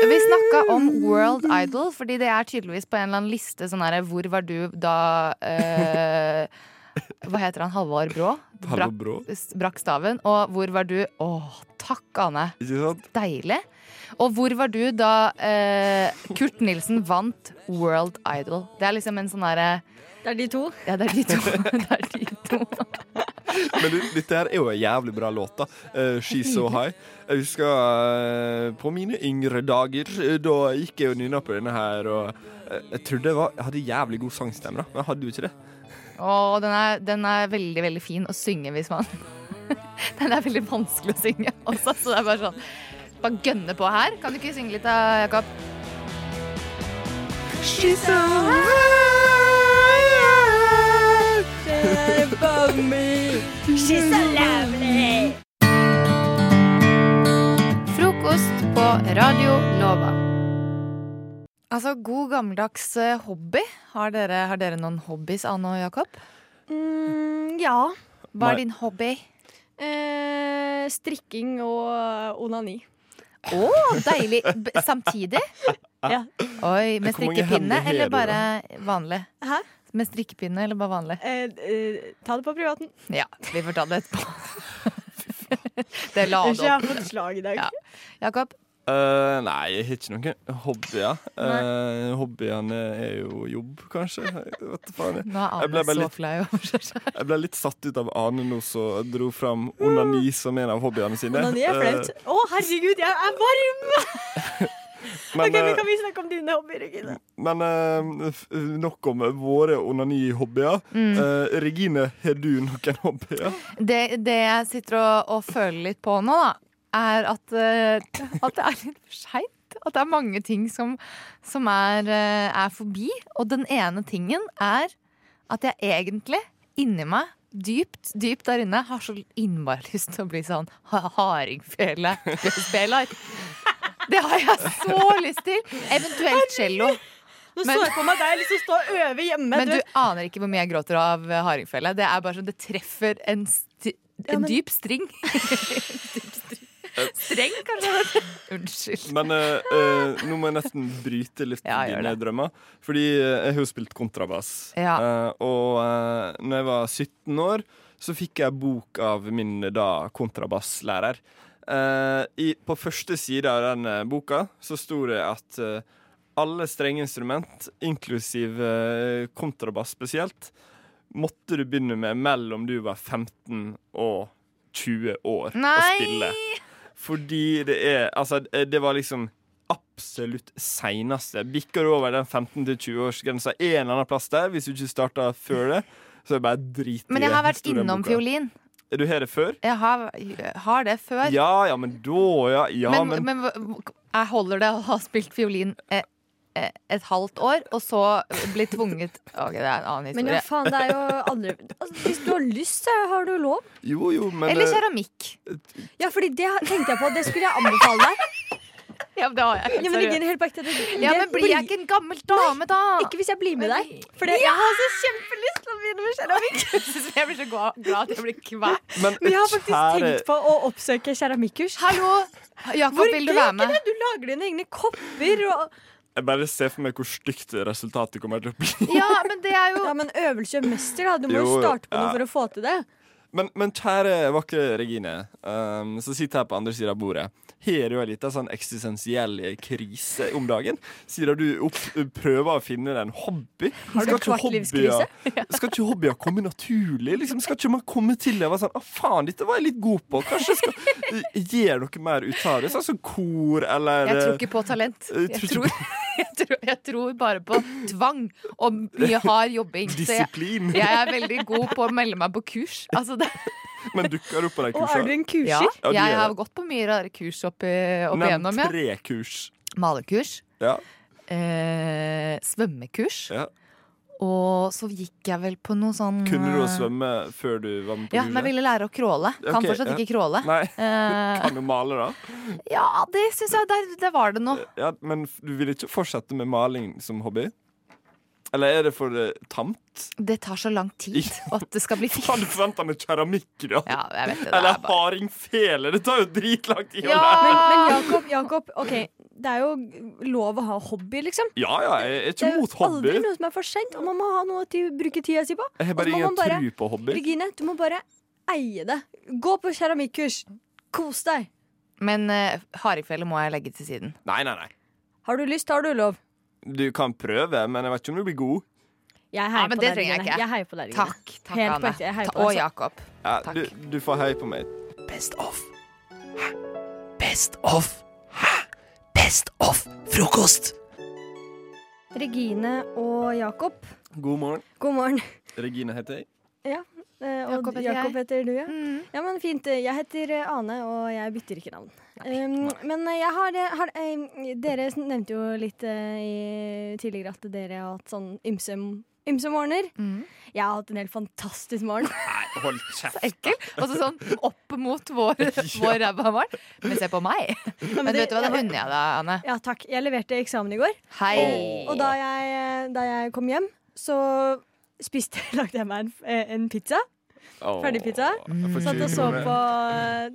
vi snakka om World Idol, fordi det er tydeligvis på en eller annen liste sånn herre Hvor var du da eh, Hva heter han? Halvor Brå? Brakk, Brå. Brakk staven. Og hvor var du Å, takk, Ane. Ikke sant? Deilig. Og hvor var du da eh, Kurt Nilsen vant World Idol? Det er liksom en sånn derre Det er de to? Ja, det er de to. det er de to. Men du, dette her er jo en jævlig bra låt, da. Uh, She's So High. Jeg husker uh, på mine yngre dager, eh, da gikk jeg og nynna på denne her, og jeg trodde jeg, var, jeg hadde jævlig god sangstemme, da. Men jeg hadde jo ikke det. Å, den er, den er veldig, veldig fin å synge hvis man Den er veldig vanskelig å synge også, så det er bare sånn Bare gønne på her. Kan du ikke synge litt da, Jakob? She's so high above me. She's so lovely. Frokost på Radio Nova. Altså, god gammeldags eh, hobby. Har dere, har dere noen hobbies, Anne og Jakob? Mm, ja. Hva er din hobby? Eh, strikking og onani. Å, deilig! B samtidig? Ja. Oi, Med strikkepinne eller bare vanlig? Hæ? Med strikkepinne eller bare vanlig? Eh, ta det på privaten. Ja, vi får ta det etterpå. det la Unnskyld, opp jeg har fått slag i dag. Ja. Jakob? Uh, nei, jeg har ikke noen hobbyer. Uh, hobbyene er jo jobb, kanskje. Vet faen. Nå er Ane så litt- flau over seg selv. Jeg ble litt satt ut av Ane nå som dro fram onani som en av hobbyene sine. Onani er flaut. Eh, Å, herregud, jeg er varm! Men, ok, men eh, Kan vi snakke om dine hobbyer, Regine? Men uh, nok om våre onani-hobbyer. Mm. Uh, Regine, har du noen hobbyer? Det, det jeg sitter og, og føler litt på nå, da, er at, uh, at det er litt for seint. At det er mange ting som, som er, eh, er forbi. Og den ene tingen er at jeg egentlig inni meg, dypt, dypt der inne, har så innmari lyst til å bli sånn ha- hardingfele-spiller. Det har jeg så lyst til. Eventuelt cello. Nå så jeg på meg deg liksom stå og øve hjemme. Men du aner ikke hvor mye jeg gråter av eh, hardingfele. Det er bare sånn, det treffer en, sti Ja, men- dyp string. dyp string. Streng, kanskje? Unnskyld. Men uh, eh, nå må jeg nesten bryte litt Ja, dine det. drømmer. Fordi eh, jeg har jo spilt kontrabass. Ja. Uh, og uh, når jeg var 17 år, så fikk jeg bok av min da kontrabasslærer. Eh, i, på første side av den uh, boka så sto det at uh, alle strengeinstrument, inklusiv kontrabass spesielt, måtte du begynne med mellom du var 15 og 20 år å spille. Fordi det er Altså, det var liksom absolutt seineste. Bikker du over den 15-20-årsgrensa en eller annen plass der, hvis du ikke starta før det, så er det bare drit i Men jeg har vært innom boka. fiolin. Er du her det før? Jeg har, har det før. Ja, ja, men da, ja. Ja, men, men, men, jeg holder det å ha spilt fiolin eh, eh, et halvt år, og så bli tvunget Ok, det er en annen historie. Men ja, faen, det er jo andre altså, Hvis du har lyst, så har du lov. Jo, jo, men Eller eh, keramikk. Ja, fordi det tenkte jeg på. Det skulle jeg anbefale deg. Ja, men det har jeg. Ja, men ingen helt på ekte, Ja, men blir jeg ikke en gammel dame, da? Ikke hvis jeg blir med deg. For det, jeg har så kjempelyst til å begynne med keramikk. Jeg blir så glad glad at jeg blir kvalt. Men, Men jeg har faktisk kjære- tenkt på å oppsøke keramikkurs. Hallo! Jakob, Hvor vil du være med? Du lager dine egne kopper og Jeg bare ser for meg hvor stygt resultatet kommer til å bli. Ja, men det er jo Ja, men øvelse mester, da. Du må jo Jo, starte på noe for å få til det. Men, men kjære vakre Regine, um, som sitter her på andre sida av bordet. Har du en liten sånn eksistensiell krise om dagen? Siden du opp, prøver å finne deg en hobby? Har du Skal hobbyer- Skal ikke hobbyer komme naturlig? Liksom, skal ikke man komme til det og være sånn Å, faen, dette var jeg litt god på. Kanskje jeg skal eh, gjøre noe mer ut av det? Sånn som kor eller Jeg tror ikke på talent. eh, Jeg tror jeg tror, jeg tror bare på tvang og mye hard jobbing. Disiplin. jeg, jeg er veldig god på å melde meg på kurs. Altså det, Men dukker du opp på de Og er du en kurser? ja, Ja, jeg har det. gått på mye rare kurs opp, i- opp Nevn igjennom. Ja. tre kurs. Malekurs, Ja. eh, svømmekurs. ja. Og så gikk jeg vel på noe sånn Kunne du å eh, svømme før du var med på Ja, men jeg ville lære å crawle. Kan okay, fortsatt ja. ikke crawle. Nei. Eh, Kan du male, da? ja, det syns jeg der, der var det noe. Ja, Men du vil ikke fortsette med maling som hobby? Eller er det for uh, tamt? Det tar så lang tid at det skal bli fint. Faen, du forventa med keramikk, da? Ja, jeg vet det. det Eller er bare... hardingfele. Det tar jo dritlang tid. å lære. Men, men Jakob, Jakob, ok, det er jo lov å ha hobby, liksom. Ja, ja, jeg er Det er jo aldri noe som er for sent, og man må ha noe til å bruke tida si på. Jeg har bare ingen bare- tru på hobby. Regine, du må bare eie det. Gå på keramikkurs. Kos deg. Men uh, hardingfele må jeg legge til siden. Nei, nei, nei. Har du lyst, har du lov. Du kan prøve, men jeg vet ikke om du blir god. Jeg Ja, men på det trenger jeg ikke. Jeg heier på deg, Takk. takk Helt på Anne. ekte, Ta- Og. Jakob. Ja, Takk. du, du får heie på meg. Best of. Hæ? Best of. Hæ? Best of frokost. Regine og Jakob, God morgen. god morgen. Regine heter jeg. Ja, eh, og Jakob heter Jakob heter du, ja. Mm. Ja, men fint. Jeg heter eh, Ane, og jeg bytter ikke navn. Um, men eh, jeg har, har eh, Dere nevnte jo litt eh, i, tidligere at dere har hatt sånn ymse, ymse morgener. Mm. Jeg har hatt en helt fantastisk morgen. Nei, hold kjeft. Ekkel. Og så sånn opp mot vår, vår ræva morgen. Men se på meg. Men vet du hva, det unner jeg deg, Anne. Ja, takk. Jeg leverte eksamen i går. Hei. Og da jeg, da jeg kom hjem, så spiste, lagde jeg meg en, eh, en pizza. Oh, Ferdigpizza. Satt og så på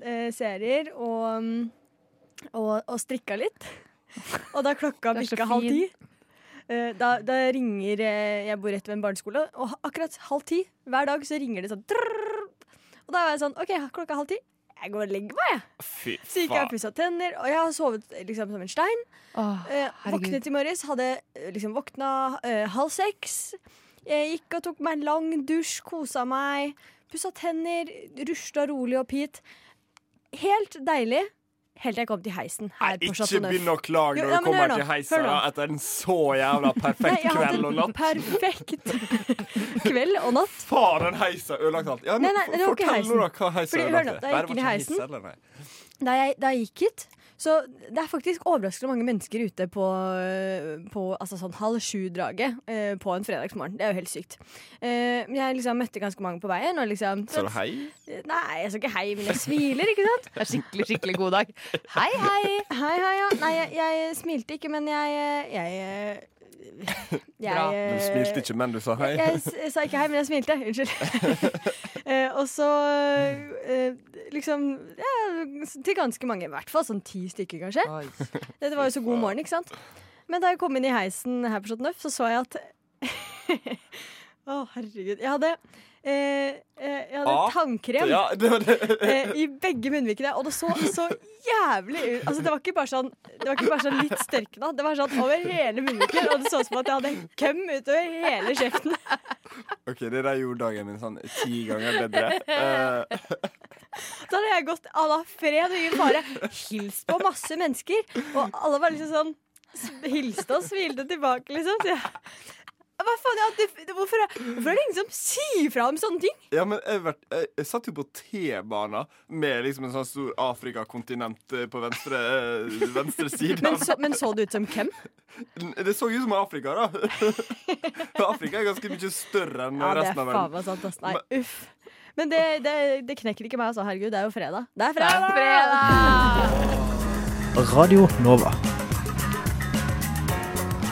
eh, serier og, og, og strikka litt. Og da klokka bikka halv ti, eh, da, da ringer eh, Jeg bor rett ved en barneskole, og akkurat halv ti hver dag så ringer det sånn Drrr, Og da var jeg sånn OK, klokka halv ti. Jeg går og legger meg, jeg. Fy Så gikk jeg og pussa tenner, og jeg har sovet liksom som en stein. Åh, våknet i morges, hadde liksom våkna halv seks. Jeg gikk og tok meg en lang dusj, kosa meg, pussa tenner, rusla rolig opp hit. Helt deilig. Helt til jeg kom til heisen her på Ikke Chateau Neuf. begynn å klage når du kommer nå, til heisen etter en så jævla perfekt Nei, kveld og natt. perfekt kveld og natt. Faen, den heisa har ødelagt alt. Ja, Nei, nei, det var ikke heisen. Fordi, hør nå, da jeg gikk inn i heisen da jeg, da jeg gikk hit Så det er faktisk overraskende mange mennesker ute på, på altså sånn halv sju-draget eh, på en fredagsmorgen. Det er jo helt sykt. Eh, jeg liksom møtte ganske mange på veien. Og liksom, Sa du hei? Nei, jeg sa ikke hei, men jeg smiler, ikke sant? Det er skikkelig, skikkelig god dag. Hei, hei. Hei, hei, ja. Nei, jeg, jeg smilte ikke, men jeg Jeg, jeg, Du smilte ikke, men du sa hei. Jeg, jeg sa ikke hei, men jeg smilte. Unnskyld. Eh, og så eh, liksom ja, Til ganske mange, i hvert fall sånn ti stykker, kanskje. Dette var jo så god morgen, ikke sant? Men da jeg kom inn i heisen her på Chateau Neuf, så så jeg at Å, herregud. Jeg hadde eh, eh, Jeg hadde Ah, tannkrem Ja, det det. eh, i begge munnvikene, og det så så jævlig ut. Altså, det var ikke bare sånn Det var ikke bare sånn litt størkna, det var sånn over hele munnviken, og det så ut som at jeg hadde køm utover hele kjeften. OK, det der gjorde dagen min sånn ti ganger bedre. Uh. Da hadde jeg gått à la fred og ingen fare, hilst på masse mennesker, og alle var liksom sånn Hilste og smilte tilbake, liksom. Så jeg, hva faen, ja, det, hvorfor, er, hvorfor er det ingen som sier fra om sånne ting? ja, men jeg, vært, jeg, jeg satt jo på T-bana med liksom en sånn stor Afrikakontinent eh, på venstre, eh, venstre side. Men så, men så det ut som hvem? Det så ut som Afrika, da. Afrika er ganske mye større enn Ja, det er resten av faen verden. meg sant, ass. Nei, uff. Men det, det, det knekker ikke meg, altså. Herregud, det er jo fredag. Det er fredag! Radio Nova.